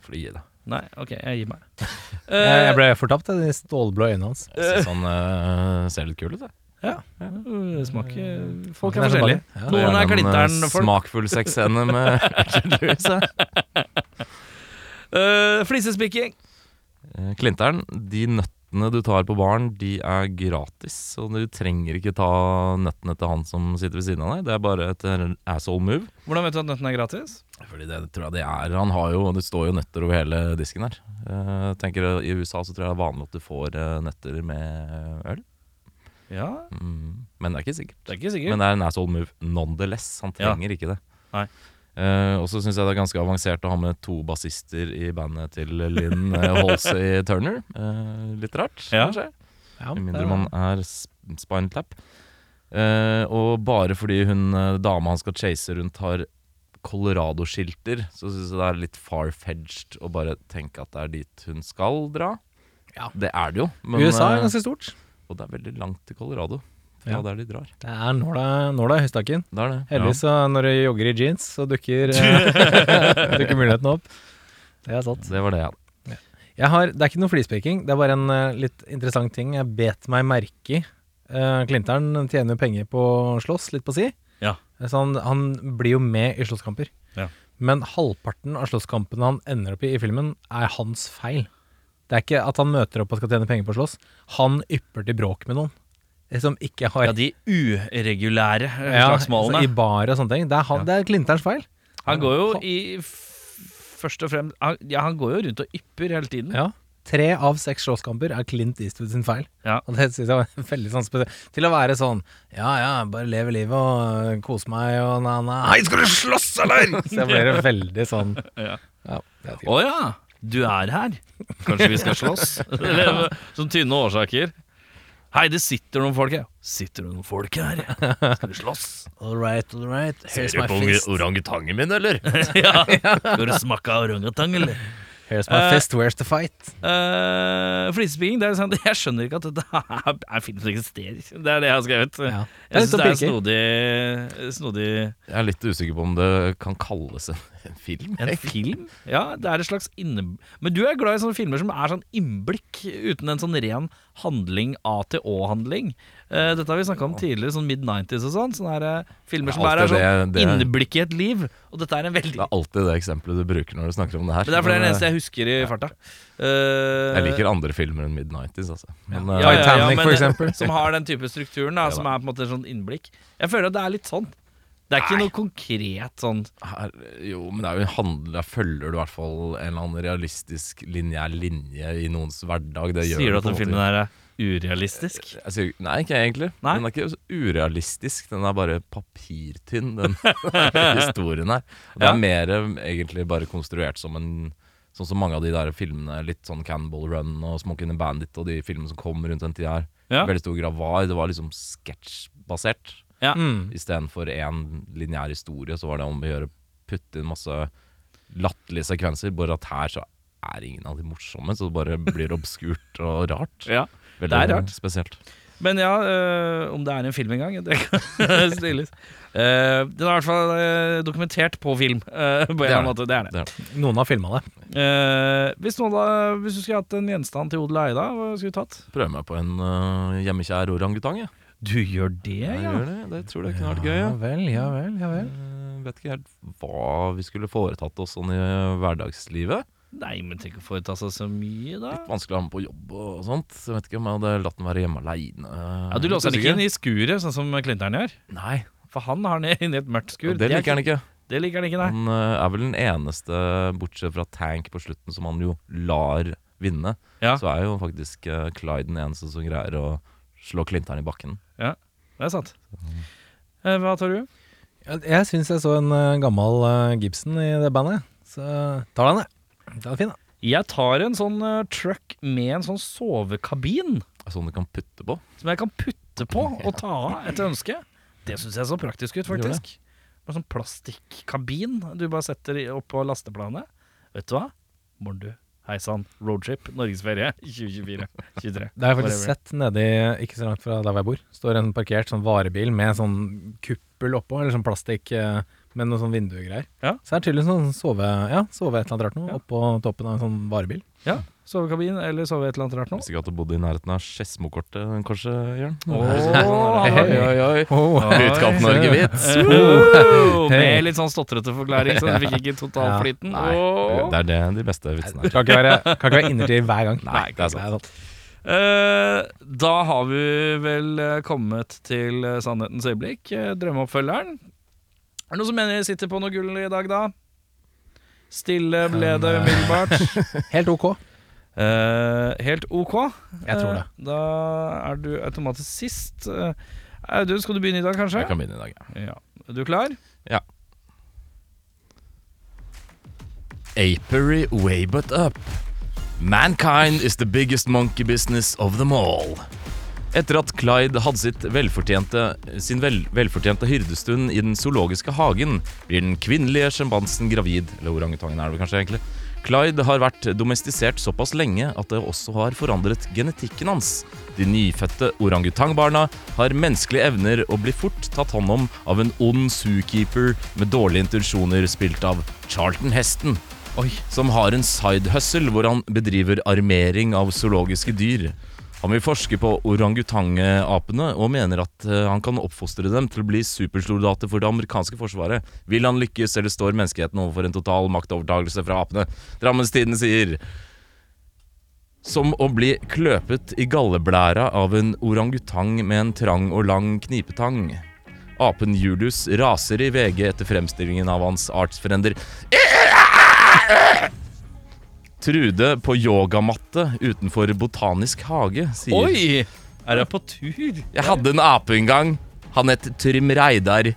får du gi deg. Nei, OK, jeg gir meg. (laughs) Jeg, jeg ble fortapt av de stålblå øynene hans. Jeg synes han ser litt kul ut, jeg. Ja, det smaker Folk er er forskjellige. ja. Noen er Gjerne en, Glitter'n eh, folk. Smakfull sexscene med (laughs) Richard Lewis. Uh, Flisespikking. Eh, Klinteren, de nøttene du tar på baren, de er gratis. Og du trenger ikke ta nøttene til han som sitter ved siden av deg. Det er bare et eh, asshole move. Hvordan vet du at nøttene er gratis? Fordi det tror jeg det er. Han har jo, Det står jo nøtter over hele disken her. Jeg tenker I USA så tror jeg det er vanlig at du får eh, nøtter med øl. Ja, Mm. Men det er ikke sikkert. det er ikke sikkert. Men det er en asshole move nonetheless. Han Ja. trenger ikke det. Nei. Eh, og så syns jeg det er ganske avansert å ha med to bassister i bandet til Lynn eh, Halsey Turner. Uh, litt rart, Ja. kanskje. Ja, Med mindre man er sp- spinal tap. Eh, og bare fordi hun eh, dama han skal chase rundt har Colorado-skilter, så syns jeg det er litt far-fetched å bare tenke at det er dit hun skal dra. Ja. Det er det jo, men, USA er eh, ganske stort. og det er veldig langt til Colorado. Ja. der de drar. Det er nåla nåla i høystakken. Det er det. Heldigvis så når du jogger i jeans, så dukker, eh, (laughs) dukker muligheten opp. Det er sant. Det var det ja. Jeg har, det er ikke noe flispeking, det er bare en uh, litt interessant ting jeg bet meg merke i. Uh, Klinteren tjener jo penger på slåss, litt på si. Ja. Så han, han blir jo med i slåsskamper. Ja. Men halvparten av slåsskampene han ender opp i i filmen, er hans feil. Det er ikke at han møter opp og skal tjene penger på å slåss. Han ypper til bråk med noen. Som ikke har Ja, de uregulære eh, Ja, slagsmålene. altså, I bar og sånne ting. Det er, han, det er Klinterns feil. Han går jo i Først og fremst han, Ja, han går jo rundt og ypper hele tiden. Ja. Tre av seks slåsskamper er Clint Eastwood sin feil. Ja. Og det synes jeg var (laughs) veldig sånn spesielt. Til å være sånn Ja ja, bare leve livet og kose meg og na na. Hei, skal du slåss, eller?! (laughs) Så jeg ble veldig sånn (laughs) Ja. Ja, ikke. ja, du er her. Kanskje vi skal slåss? Som tynne årsaker. Hei, det sitter noen folk her. Sitter det noen folk her? (laughs) Skal vi slåss? All right, all right. Here's my fist. orangutangen min, eller? (laughs) ja. Skal du smake orangutang, eller? Here's my Eh, fist, where's the fight? Uh, Flisespiking, det er sånn (laughs) Jeg skjønner ikke at dette er, er film som eksisterer. Det er det jeg har skrevet. Ja. Er Jeg syns sånn det er pirker. snodig, snodig Jeg er litt usikker på om det kan kalles en, en film. En (laughs) film? Ja, det er et slags inne... Men du er glad i sånne filmer som er sånn innblikk, uten en sånn ren handling, A-til-Å-handling. Eh, dette har vi snakka om tidligere, sånn mid-90s og sånn. Sånne her, eh, filmer som bare er sånn det- det- innblikk i et liv. Og dette er en veldig Det er alltid det eksempelet du bruker når du snakker om det her. Men det er fordi det er det eneste jeg husker i farta. Eh, Jeg liker andre filmer enn mid-90s, altså. Men, ja, eh, ja, ja, Titanic, men- for eksempel. Som har den type strukturen, da, (laughs) Ja, som er på en måte sånn innblikk. Jeg føler at det er litt sånn. Det er ikke noe konkret sånn her, jo, men det er jo en handel Der følger du i hvert fall en eller annen realistisk lineær linje i noens hverdag. Det gjør Sier du at den filmen her er urealistisk? Jeg sier, nei, ikke egentlig. Nei? Den er ikke urealistisk. Den er bare papirtynn, den (laughs) historien her. Det Ja. er mer eh, egentlig bare konstruert som en Sånn som mange av de der filmene, litt sånn Cannibal Run og Smoking and Bandit og de filmene som kom rundt den tida her, Ja. veldig stor grad var. Det var liksom sketsjbasert. Ja. Mm. Istedenfor én lineær historie, så var det om å gjøre putte inn masse latterlige sekvenser. Bare at her så er ingen av de morsomme, så det bare blir obskurt og rart. Ja. Veldig det er rart. spesielt. Men ja, øh, om det er en film engang, det kan (laughs) stilles. Uh, den er i hvert fall uh, dokumentert på film, Uh, på en eller er annen måte. Det er det. Det er Noen har filma det. Eh, hvis, noen da, hvis du skulle hatt en gjenstand til odel og eie, hva skulle du tatt? Prøve meg på en uh, hjemmekjær orangutang, jeg. Du gjør det, Jeg gjør det. det tror det kunne vært gøy. Ja. vel, ja vel, ja vel. Eh, vet ikke helt hva vi skulle foretatt oss sånn i hverdagslivet. Nei, men tenk å foreta seg så mye, da. Litt vanskelig å ha med på jobb og sånt. Jeg vet ikke om jeg hadde latt den være hjemme aleine. Ja, Du låser den ikke inn i skuret, sånn som Clinton gjør. Nei, For han har den inne i et mørkt skur. Ja, det liker han ikke. Det liker han ikke, nei. Han eh, er vel den eneste, bortsett fra Tank på slutten, som han jo lar vinne. Ja. Så er jo faktisk eh, Clyde den eneste som greier å slå Clinton i bakken. Det er sant. Eh, hva tar du? Jeg, jeg syns jeg så en eh, gammel eh, Gibson i det bandet, så tar den, jeg. Den er fin, da. Jeg tar en sånn eh, truck med en sånn sovekabin Sånn du kan putte på. som jeg kan putte på (laughs) og ta av etter ønske. Det syns jeg så praktisk ut, Gjør faktisk. Bare sånn plastikkabin du bare setter i- oppå lasteplanet. Vet du hva? Morn du. Hei sann. Roadtrip. Norgesferie 2024-2023. (laughs) Det har jeg faktisk sett nedi, ikke så langt fra der hvor jeg bor. Står en parkert sånn varebil med sånn kuppel oppå, eller sånn plastikk eh, med noen sånn vinduegreier. Ja. Så er det tydeligvis sånn sove, ja, sove et eller annet rart noe Ja. oppå toppen av en sånn varebil. Ja. Sovekabin eller sove et eller annet rart nå. Visste ikke at du bodde i nærheten av Skedsmokortet, kanskje, Jørn? Hei, hei, oi, oi. Oh. Utkant-Norge-vits. Oh, med litt sånn stotrete forklaring, så du fikk ikke totalflyten. Ja, oh. det er det de beste vitsene er. Kan ikke være, kan ikke være innertid hver gang. Nei, det er sant. Uh. Eh, da har vi vel eh, kommet til eh, sannhetens øyeblikk, drømmeoppfølgeren. Er det noen som mener jeg sitter på noe gull i dag, da? Stille ble det umiddelbart. (laughs) Helt ok. Uh, helt ok. Jeg tror det. Uh, da er du automatisk sist. Uh, Audun, skal du begynne i dag, kanskje? Jeg kan begynne i dag, ja. Ja. Er du klar? Ja. Apery way but up. Mankind is the biggest monkey business of them all. Etter at Clyde hadde sitt velfortjente, sin vel, velfortjente hyrdestund i den zoologiske hagen, blir den kvinnelige sjimpansen gravid. Eller orangutangen er det kanskje egentlig. Clyde har vært domestisert såpass lenge at det også har forandret genetikken hans. De nyfødte orangutangbarna har menneskelige evner og blir fort tatt hånd om av en ond zookeeper med dårlige intensjoner, spilt av Charlton Heston Oi. som har en side hustle hvor han bedriver armering av zoologiske dyr. Han vil forske på orangutangeapene og mener at eh, han kan oppfostre dem til å bli supersoldater for det amerikanske forsvaret. Vil han lykkes, eller står menneskeheten overfor en total maktovertagelse fra apene? Drammenstiden sier som å bli kløpet i galleblæra av en orangutang med en trang og lang knipetang. Apen Julius raser i VG etter fremstillingen av hans artsfrender Trude på yogamatte utenfor Botanisk hage sier Oi! Er jeg på tur? Jeg hadde en ape en gang. Han het Trym Reidar.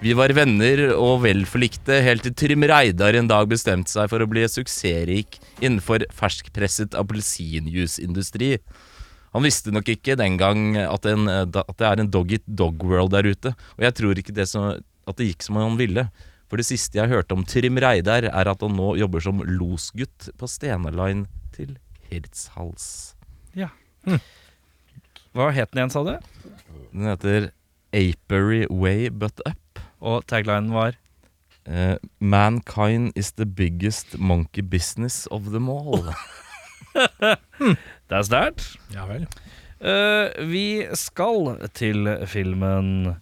Vi var venner og vel forlikte, helt til Trym Reidar en dag bestemte seg for å bli suksessrik innenfor ferskpresset appelsinjuiceindustri. Han visste nok ikke den gang at, en, at det er en dog-it-dog-world der ute, og jeg tror ikke det som, at det gikk som han ville. For det siste jeg hørte om Trim Reidar, er at han nå jobber som losgutt på Stena Line til Hirtshals. Ja. Hva het den igjen, sa du? Den heter Apery Way But Up. Og taglinen var Uh, mankind is the biggest monkey business of them all. (laughs) Det er sterkt. Ja vel. Uh, vi skal til filmen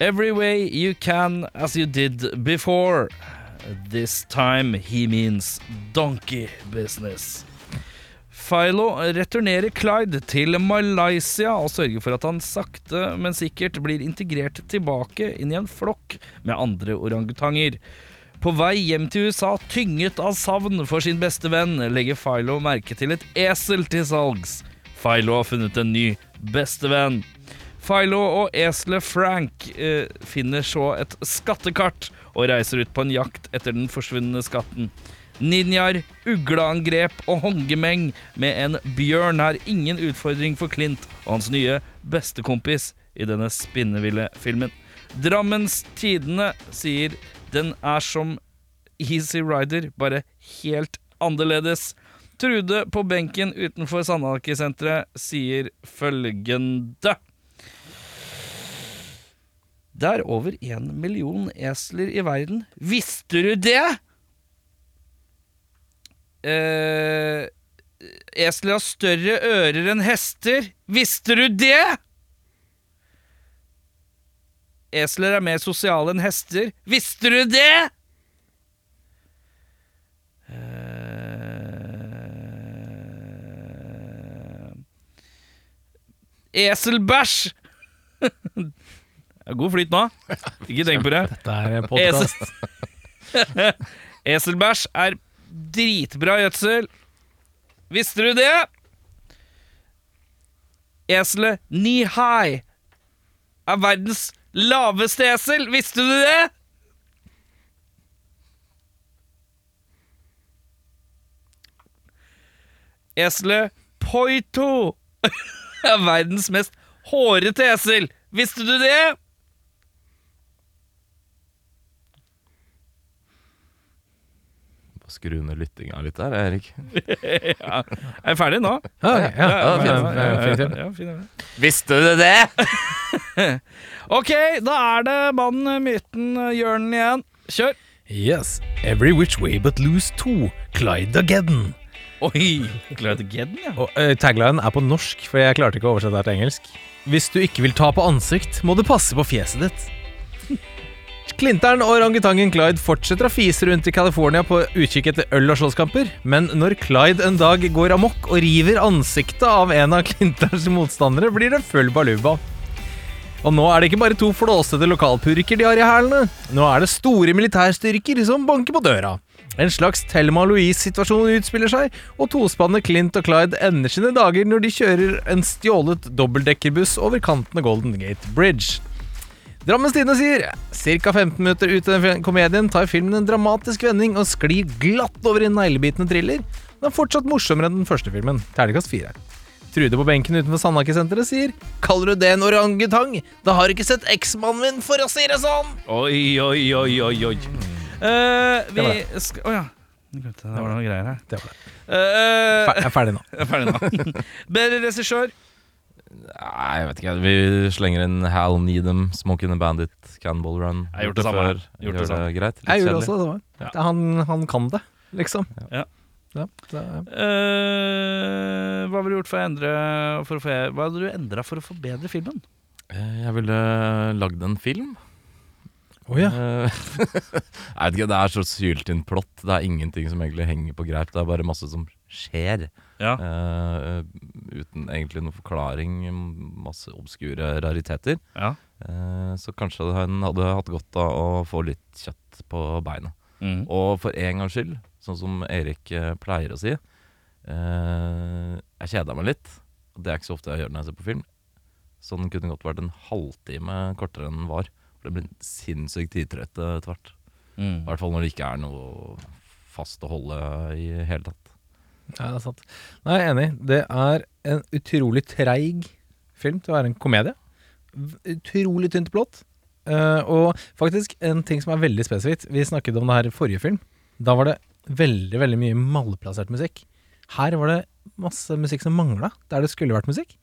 Every way you can as you did before. This time he means donkey business. Philo returnerer Clyde til Malaysia og sørger for at han sakte, men sikkert blir integrert tilbake inn i en flokk med andre orangutanger. På vei hjem til USA, tynget av savn for sin beste venn, legger Philo merke til et esel til salgs. Philo har funnet en ny bestevenn. Philo og eselet Frank eh, finner så et skattekart og reiser ut på en jakt etter den forsvunne skatten. ninjaer, ugleangrep og håndgemeng med en bjørn er ingen utfordring for Clint og hans nye bestekompis i denne spinneville filmen. Drammens Tidende sier den er som Easy Rider, bare helt annerledes. Trude på benken utenfor Sandhagesenteret sier følgende Det er over én million esler i verden. Visste du det? Eh, esler har større ører enn hester. Visste du det? Esler er mer sosiale enn hester. Visste du det? Eh, Eselbæsj! (laughs) God flyt nå. Ikke tenk på det. Dette er podkast. Esel- (laughs) Eselbæsj er dritbra gjødsel. Visste du det? Eselet Nihai er verdens laveste esel. Visste du det? Eselet Poito (laughs) er verdens mest hårete esel. Visste du det? Skru ned lyttinga litt der, Erik. ja. Er jeg ferdig nå? Ja, ja, Ja, ja, fint. ja, fint. Visste du det?! Ok, da er det mannen, myten, Jørnen igjen. Kjør. Yes. Every Which Way But Lose 2, Clyde Again. Oi, Clyde Gedden, ja. Og uh, taglinen er på norsk, for jeg klarte ikke å oversette det til engelsk. Hvis du ikke vil ta på ansikt, må du passe på fjeset ditt. Klinteren og orangutangen Clyde fortsetter å fise rundt i California på utkikk etter øl og slåsskamper, men når Clyde en dag går amok og river ansiktet av en av Klinterens motstandere, blir det full baluba. Og nå er det ikke bare to flåsete lokalpurker de har i hælene. Nå er det store militærstyrker som banker på døra. En slags Thelma Louise-situasjon utspiller seg, og tospannet Clint og Clyde ender sine dager når de kjører en stjålet dobbeltdekkerbuss over kanten av Golden Gate Bridge. Drammens Tidende sier ca. 15 minutter ut i den komedien tar filmen en dramatisk vending og sklir glatt over i en neglebitende thriller. Den er fortsatt morsommere enn den første filmen. Terningkast fire. Trude på benken utenfor Sandhagesenteret sier Kaller du det en orangutang? Da har du ikke sett eksmannen min, for å si det sånn! Oi, oi, oi, oi, oi. Uh, vi Å ja. Det Det var noen greier her. Det var det. Uh, Fer- Jeg er ferdig nå. (laughs) jeg er ferdig nå. (laughs) Bedre regissør. Nei, jeg vet ikke. Vi slenger inn Hal Needham, Smoking a Bandit, Cannonball Run. Jeg har gjort det samme. før. Gjort det Gjør Det greit. Jeg gjorde også det samme. Ja. Han, han kan det, liksom. Ja. Ja, det, Eh, hva ville du gjort for å endre for å få, Hva hadde du endra for å forbedre filmen? Uh, Jeg ville lagd en film. Å ja. Uh, (laughs) jeg vet ikke, Det er så syltynt plott. Det er ingenting som egentlig henger på greip. Det er bare masse som skjer. Ja. Uh, uten egentlig noen forklaring. Masse obskure rariteter. ja. Uh, så kanskje han hadde hatt godt av å få litt kjøtt på beina. Mm. Og for en gangs skyld, sånn som Erik eh, pleier å si uh, Jeg kjeda meg litt. Det er ikke så ofte jeg gjør når jeg ser på film. Så den kunne godt vært en halvtime kortere enn den var. For det blir sinnssykt tidtrøtt etter hvert. I Mm. hvert fall når det ikke er noe fast å holde i hele tatt. Ja, det er sant. Nei, jeg er enig. Det er en utrolig treig film til å være en komedie. Utrolig tynt plott. Eh, og faktisk en ting som er veldig spesifikt. Vi snakket om det her i forrige film. Da var det veldig veldig mye malplassert musikk. Her var det masse musikk som mangla der det skulle vært musikk.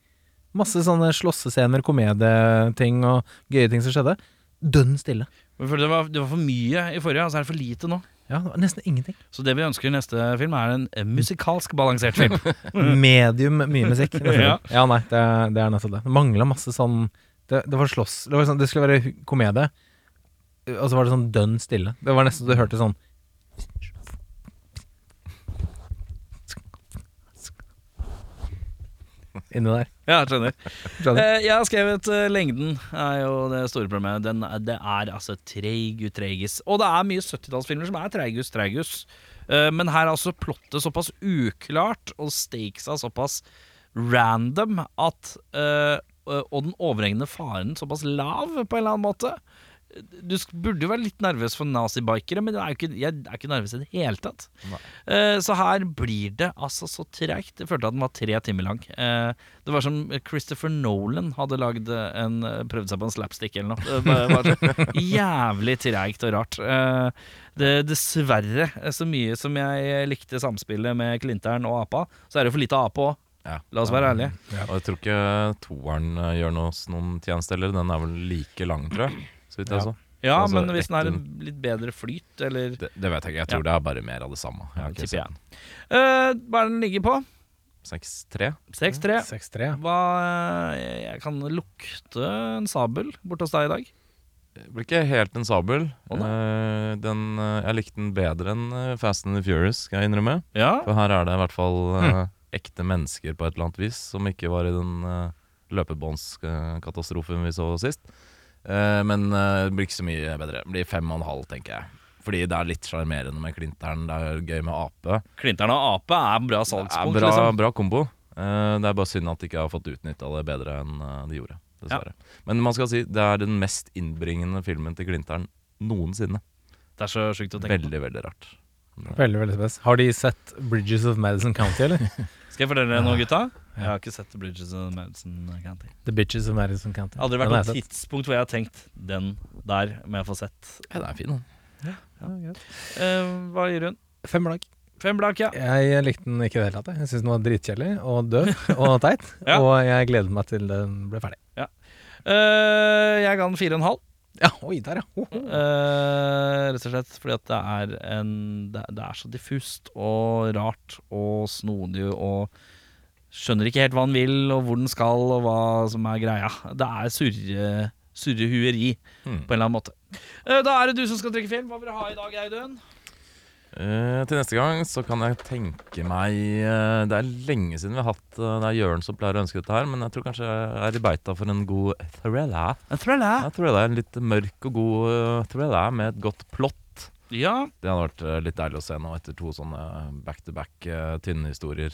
Masse sånne slåssescener, komedieting og gøye ting som skjedde. Dønn stille. Det var, det var for mye i forrige, og så er det for lite nå. Ja, nesten ingenting. Så det vi ønsker i neste film, er en eh, musikalsk balansert film. (laughs) Medium mye musikk. (laughs) Ja. ja, nei, det, det er nettopp det. Det mangla masse sånn det, det var slåss det, var sånn, det skulle være komedie, og så var det sånn dønn stille. Det var nesten så du hørte sånn Inni der. ja, skjønner. Skjønner. Eh, jeg har skrevet eh, lengden, er jo det store problemet. Den, er- det er altså treigus treigis. Og det er mye 70-tallsfilmer som er treigus treigus. Eh, men her er altså plottet såpass uklart, og stakesa såpass random, at eh, Og den overhengende faren såpass lav, på en eller annen måte. Du burde jo være litt nervøs for nazibikere, men er ikke, jeg er ikke nervøs i det hele tatt. Eh, så her blir det altså så treigt. Jeg følte at den var tre timer lang. Uh, det var som Christopher Nolan hadde lagd en, prøvd seg på en slapstick eller noe. Det var, så (laughs) jævlig treigt og rart. Uh, det, dessverre, eh, så mye som jeg likte samspillet med Klinteren og apa, så er det for lite ape òg. Ja. La oss være ærlige. Og jeg tror ikke toeren eh, gjør oss noen tjeneste heller. Den er vel like lang, tror jeg. Så vidt jeg Ja. så. Ja, Altså, men hvis den har en litt bedre flyt, eller Det, det vet jeg ikke. Jeg tror det er bare mer av det samme. Jeg har ikke tipper jeg. sett Eh, Hva er den ligger på? 6-3. 6-3. 6-3. Hva eh, Jeg kan lukte en sabel borte hos deg i dag. Det blir ikke helt en sabel. Oh, uh, den, uh, jeg likte den bedre enn Fast and the Furious, skal jeg innrømme. Ja. For her er det i hvert fall mm. (laughs) ekte mennesker på et eller annet vis, som ikke var i den uh, løpebåndskatastrofen vi så sist. Eh, men eh, det blir ikke så mye bedre. Det blir fem og en halv, tenker jeg. Fordi det er litt sjarmerende med Klinteren. Det er gøy med ape. Klinteren og ape er en bra Det er salgspunkt, bra, liksom. bra kombo. Eh, det er bare synd at de ikke har fått utnytta det bedre enn de gjorde. Dessverre. Men man skal si det er den mest innbringende filmen til Klinteren noensinne. Det er så sjukt å tenke på. Veldig, veldig rart. Veldig, veldig spes. Har de sett Bridges of Madison County, eller? (laughs) Skal jeg fortelle dere noe, gutta? Jeg har ikke sett The Bridges of Madison County. The Bitches of Madison County. Aldri vært noe tidspunkt hvor jeg har tenkt den der må jeg få sett. Ja, den er fin, den. Eh, hva gir hun? Fem blank. Fem blank, ja. Jeg likte den ikke i det hele tatt. jeg. Syns den var dritkjedelig og død og (laughs) teit. Ja. Og jeg gleder meg til den ble ferdig. Eh, jeg ga den fire og en halv. Ja, oi, der, ja. Ho, ho. Eh, rett og slett fordi at det er en Det, det er så diffust og rart og snodig og Skjønner ikke helt hva han vil, og hvor den skal, og hva som er greia. Det er surre, surrehueri mm. på en eller annen måte. Eh, da er det du som skal trekke film. Hva vil du ha i dag, Audun? Uh, til neste gang så kan jeg tenke meg uh, Det er lenge siden vi har hatt uh, Det er Jørn som pleier å ønske dette her, men jeg tror kanskje jeg er i beita for en god thriller. En thriller. Jeg tror det er en litt mørk og god thriller med et godt plott. Ja. Det hadde vært litt deilig å se nå etter to sånne back-to-back eh, tynne historier.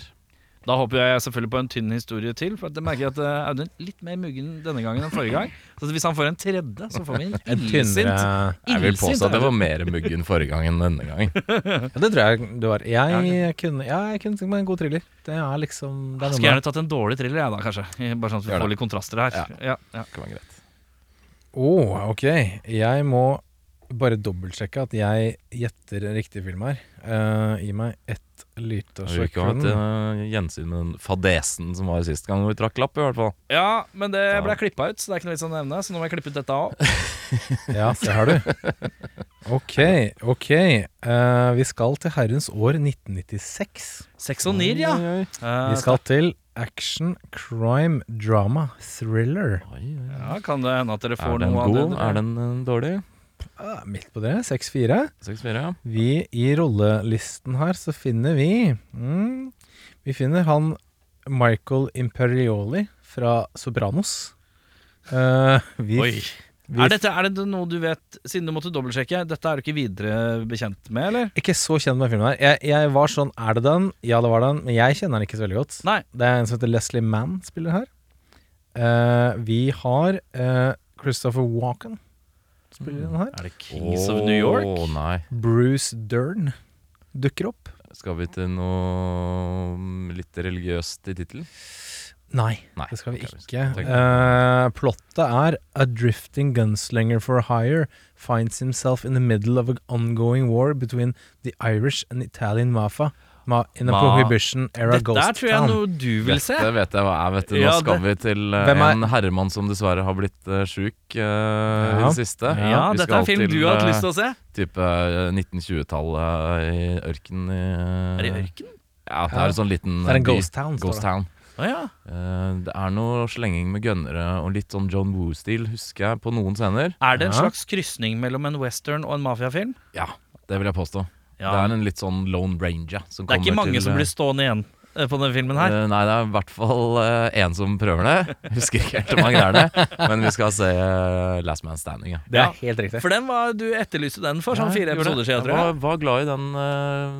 Da håper jeg selvfølgelig på en tynn historie til. For at jeg merker at eh, Audun er litt mer muggen denne gangen enn forrige gang. Så hvis han får en tredje, så får vi en (laughs) illsint Jeg vil påstå at det var mer muggen forrige gang enn denne gangen. Ja, det tror jeg du var. Jeg kunne, ja, jeg kunne tenkt meg en god thriller. Det er liksom det er Skulle gjerne tatt en dårlig thriller, jeg da, kanskje. (laughs) Bare sånn at vi får litt kontraster her. Ja. Ja, kan være greit. Å, ok. Jeg må bare dobbeltsjekke at jeg gjetter riktig film her. Uh, gi meg ett lite Vi vil ikke ha et eh, gjensyn med den fadesen som var sist gang vi trakk lapp, i hvert fall. ja, men det ble klippa ut, så det er ikke noe vits å nevne. Så nå må jeg klippe ut dette òg. (laughs) Ja, se her, du. Ok, ok. Eh, vi skal til herrens år 1996. Seks og nier, ja. Oi, oi, Eh, Vi skal til action, crime, drama, thriller. oi, oi, oi. ja, Kan det hende at dere får Er den noe av god? det? Er den eh, dårlig? Midt på det, 6-4. 6-4, ja. Vi i rollelisten her så finner vi mm, Vi finner han Michael Imperioli fra Sopranos. Uh, vi, Oi. vi Er, dette, er det noe du vet, siden du måtte dobbeltsjekke, dette er du ikke videre bekjent med, eller? ikke så kjent med filmen her. Jeg, jeg var sånn Er det den? Ja, det var den. Men jeg kjenner den ikke så veldig godt. Nei. Det er en som heter Leslie Mann spiller her. Uh, vi har uh, Christopher Walken spiller den her. Er det Kings of New York? Nei. Bruce Dern dukker opp. Skal vi til noe litt religiøst i tittelen? Nei, Nei, det skal vi ok, ikke. Eh, plottet er A drifting gunslinger for hire finds himself in the middle of an ongoing war between the Irish and Italian mafia ma in the Ma- prohibition era Dette ghost er tror jeg town. noe du vil se. Dette vet jeg hva er, vet du. Nå Ja, skal vi til eh, Hvem er- en herremann som dessverre har blitt uh, sjuk eh, i Ja. det siste. Ja, Vi dette skal er en film til, du har hatt eh, lyst til å se. Type eh, 1920-tallet i ørkenen i eh, Er det i ørken? Ja, det er en sånn liten Det er en by. ghost town, står Ghost det. town. Å ja. Eh, det er noe slenging med gønnere og litt sånn John Woo-stil, husker jeg, på noen scener. Er det en Ja. slags krysning mellom en western og en mafiafilm? Ja, det vil jeg påstå. Ja. Det er en litt sånn Lone Ranger som Det er ikke mange til som eh, blir stående igjen eh, på denne filmen her? Uh, nei, det er i hvert fall én som prøver det. (laughs) Husker ikke helt hvor mange det er det. Men vi skal se uh, Last Man Standing. Ja. Det er Ja. helt riktig. For den var, du etterlyste den for sånn fire episoder siden, tror Jeg jeg. var, var glad i den eh,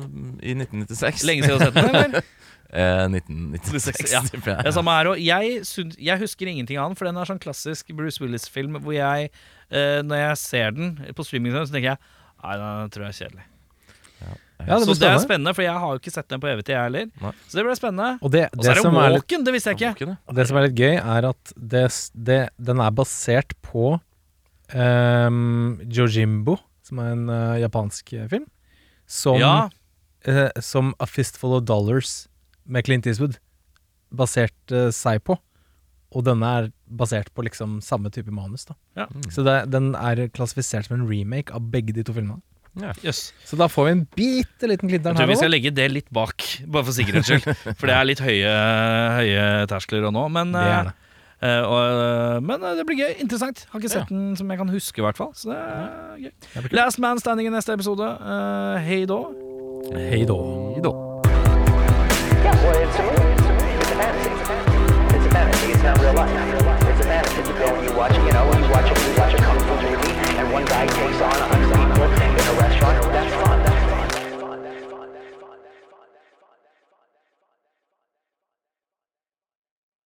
i 1996. Lenge siden du har sett den, eller? (laughs) Eh, 1996, Ja. (laughs) Det samme her også. Jeg, jeg husker ingenting av den, for den er sånn klassisk Bruce Willis-film hvor jeg, eh, når jeg ser den på streaming, så tenker jeg Nei, den tror jeg er kjedelig. Ja, det så det er spennende. for jeg har jo ikke sett den på evig tid, jeg heller. Nei. Så det ble spennende. Og det, Og så er det Walken, er litt, det visste jeg ikke. Walken, ja. det som er litt gøy, er at det, det, den er basert på um, Jojimbo, som er en uh, japansk eh, film, som, Ja, uh, som A Fistful of Dollars med Clint Eastwood baserte seg på. Og denne er basert på liksom samme type manus. da Ja. Mm. Så det, den er klassifisert som en remake av begge de to filmene. Ja. Yes. Så da får vi en bitte liten glidder her. Jeg tror vi skal legge det litt bak, bare for sikkerhets skyld. (laughs) for det er litt høye, høye terskler og nå. Men det, eh, det. Uh, uh, men det blir gøy. Interessant. Har ikke sett ja. den som jeg kan huske, i hvert fall. Så det er gøy. Det Last Man Standing i neste episode. Hei da. Hei da. Hei da. Yeah, well, one guy takes on a hundred people. fun, that's fun.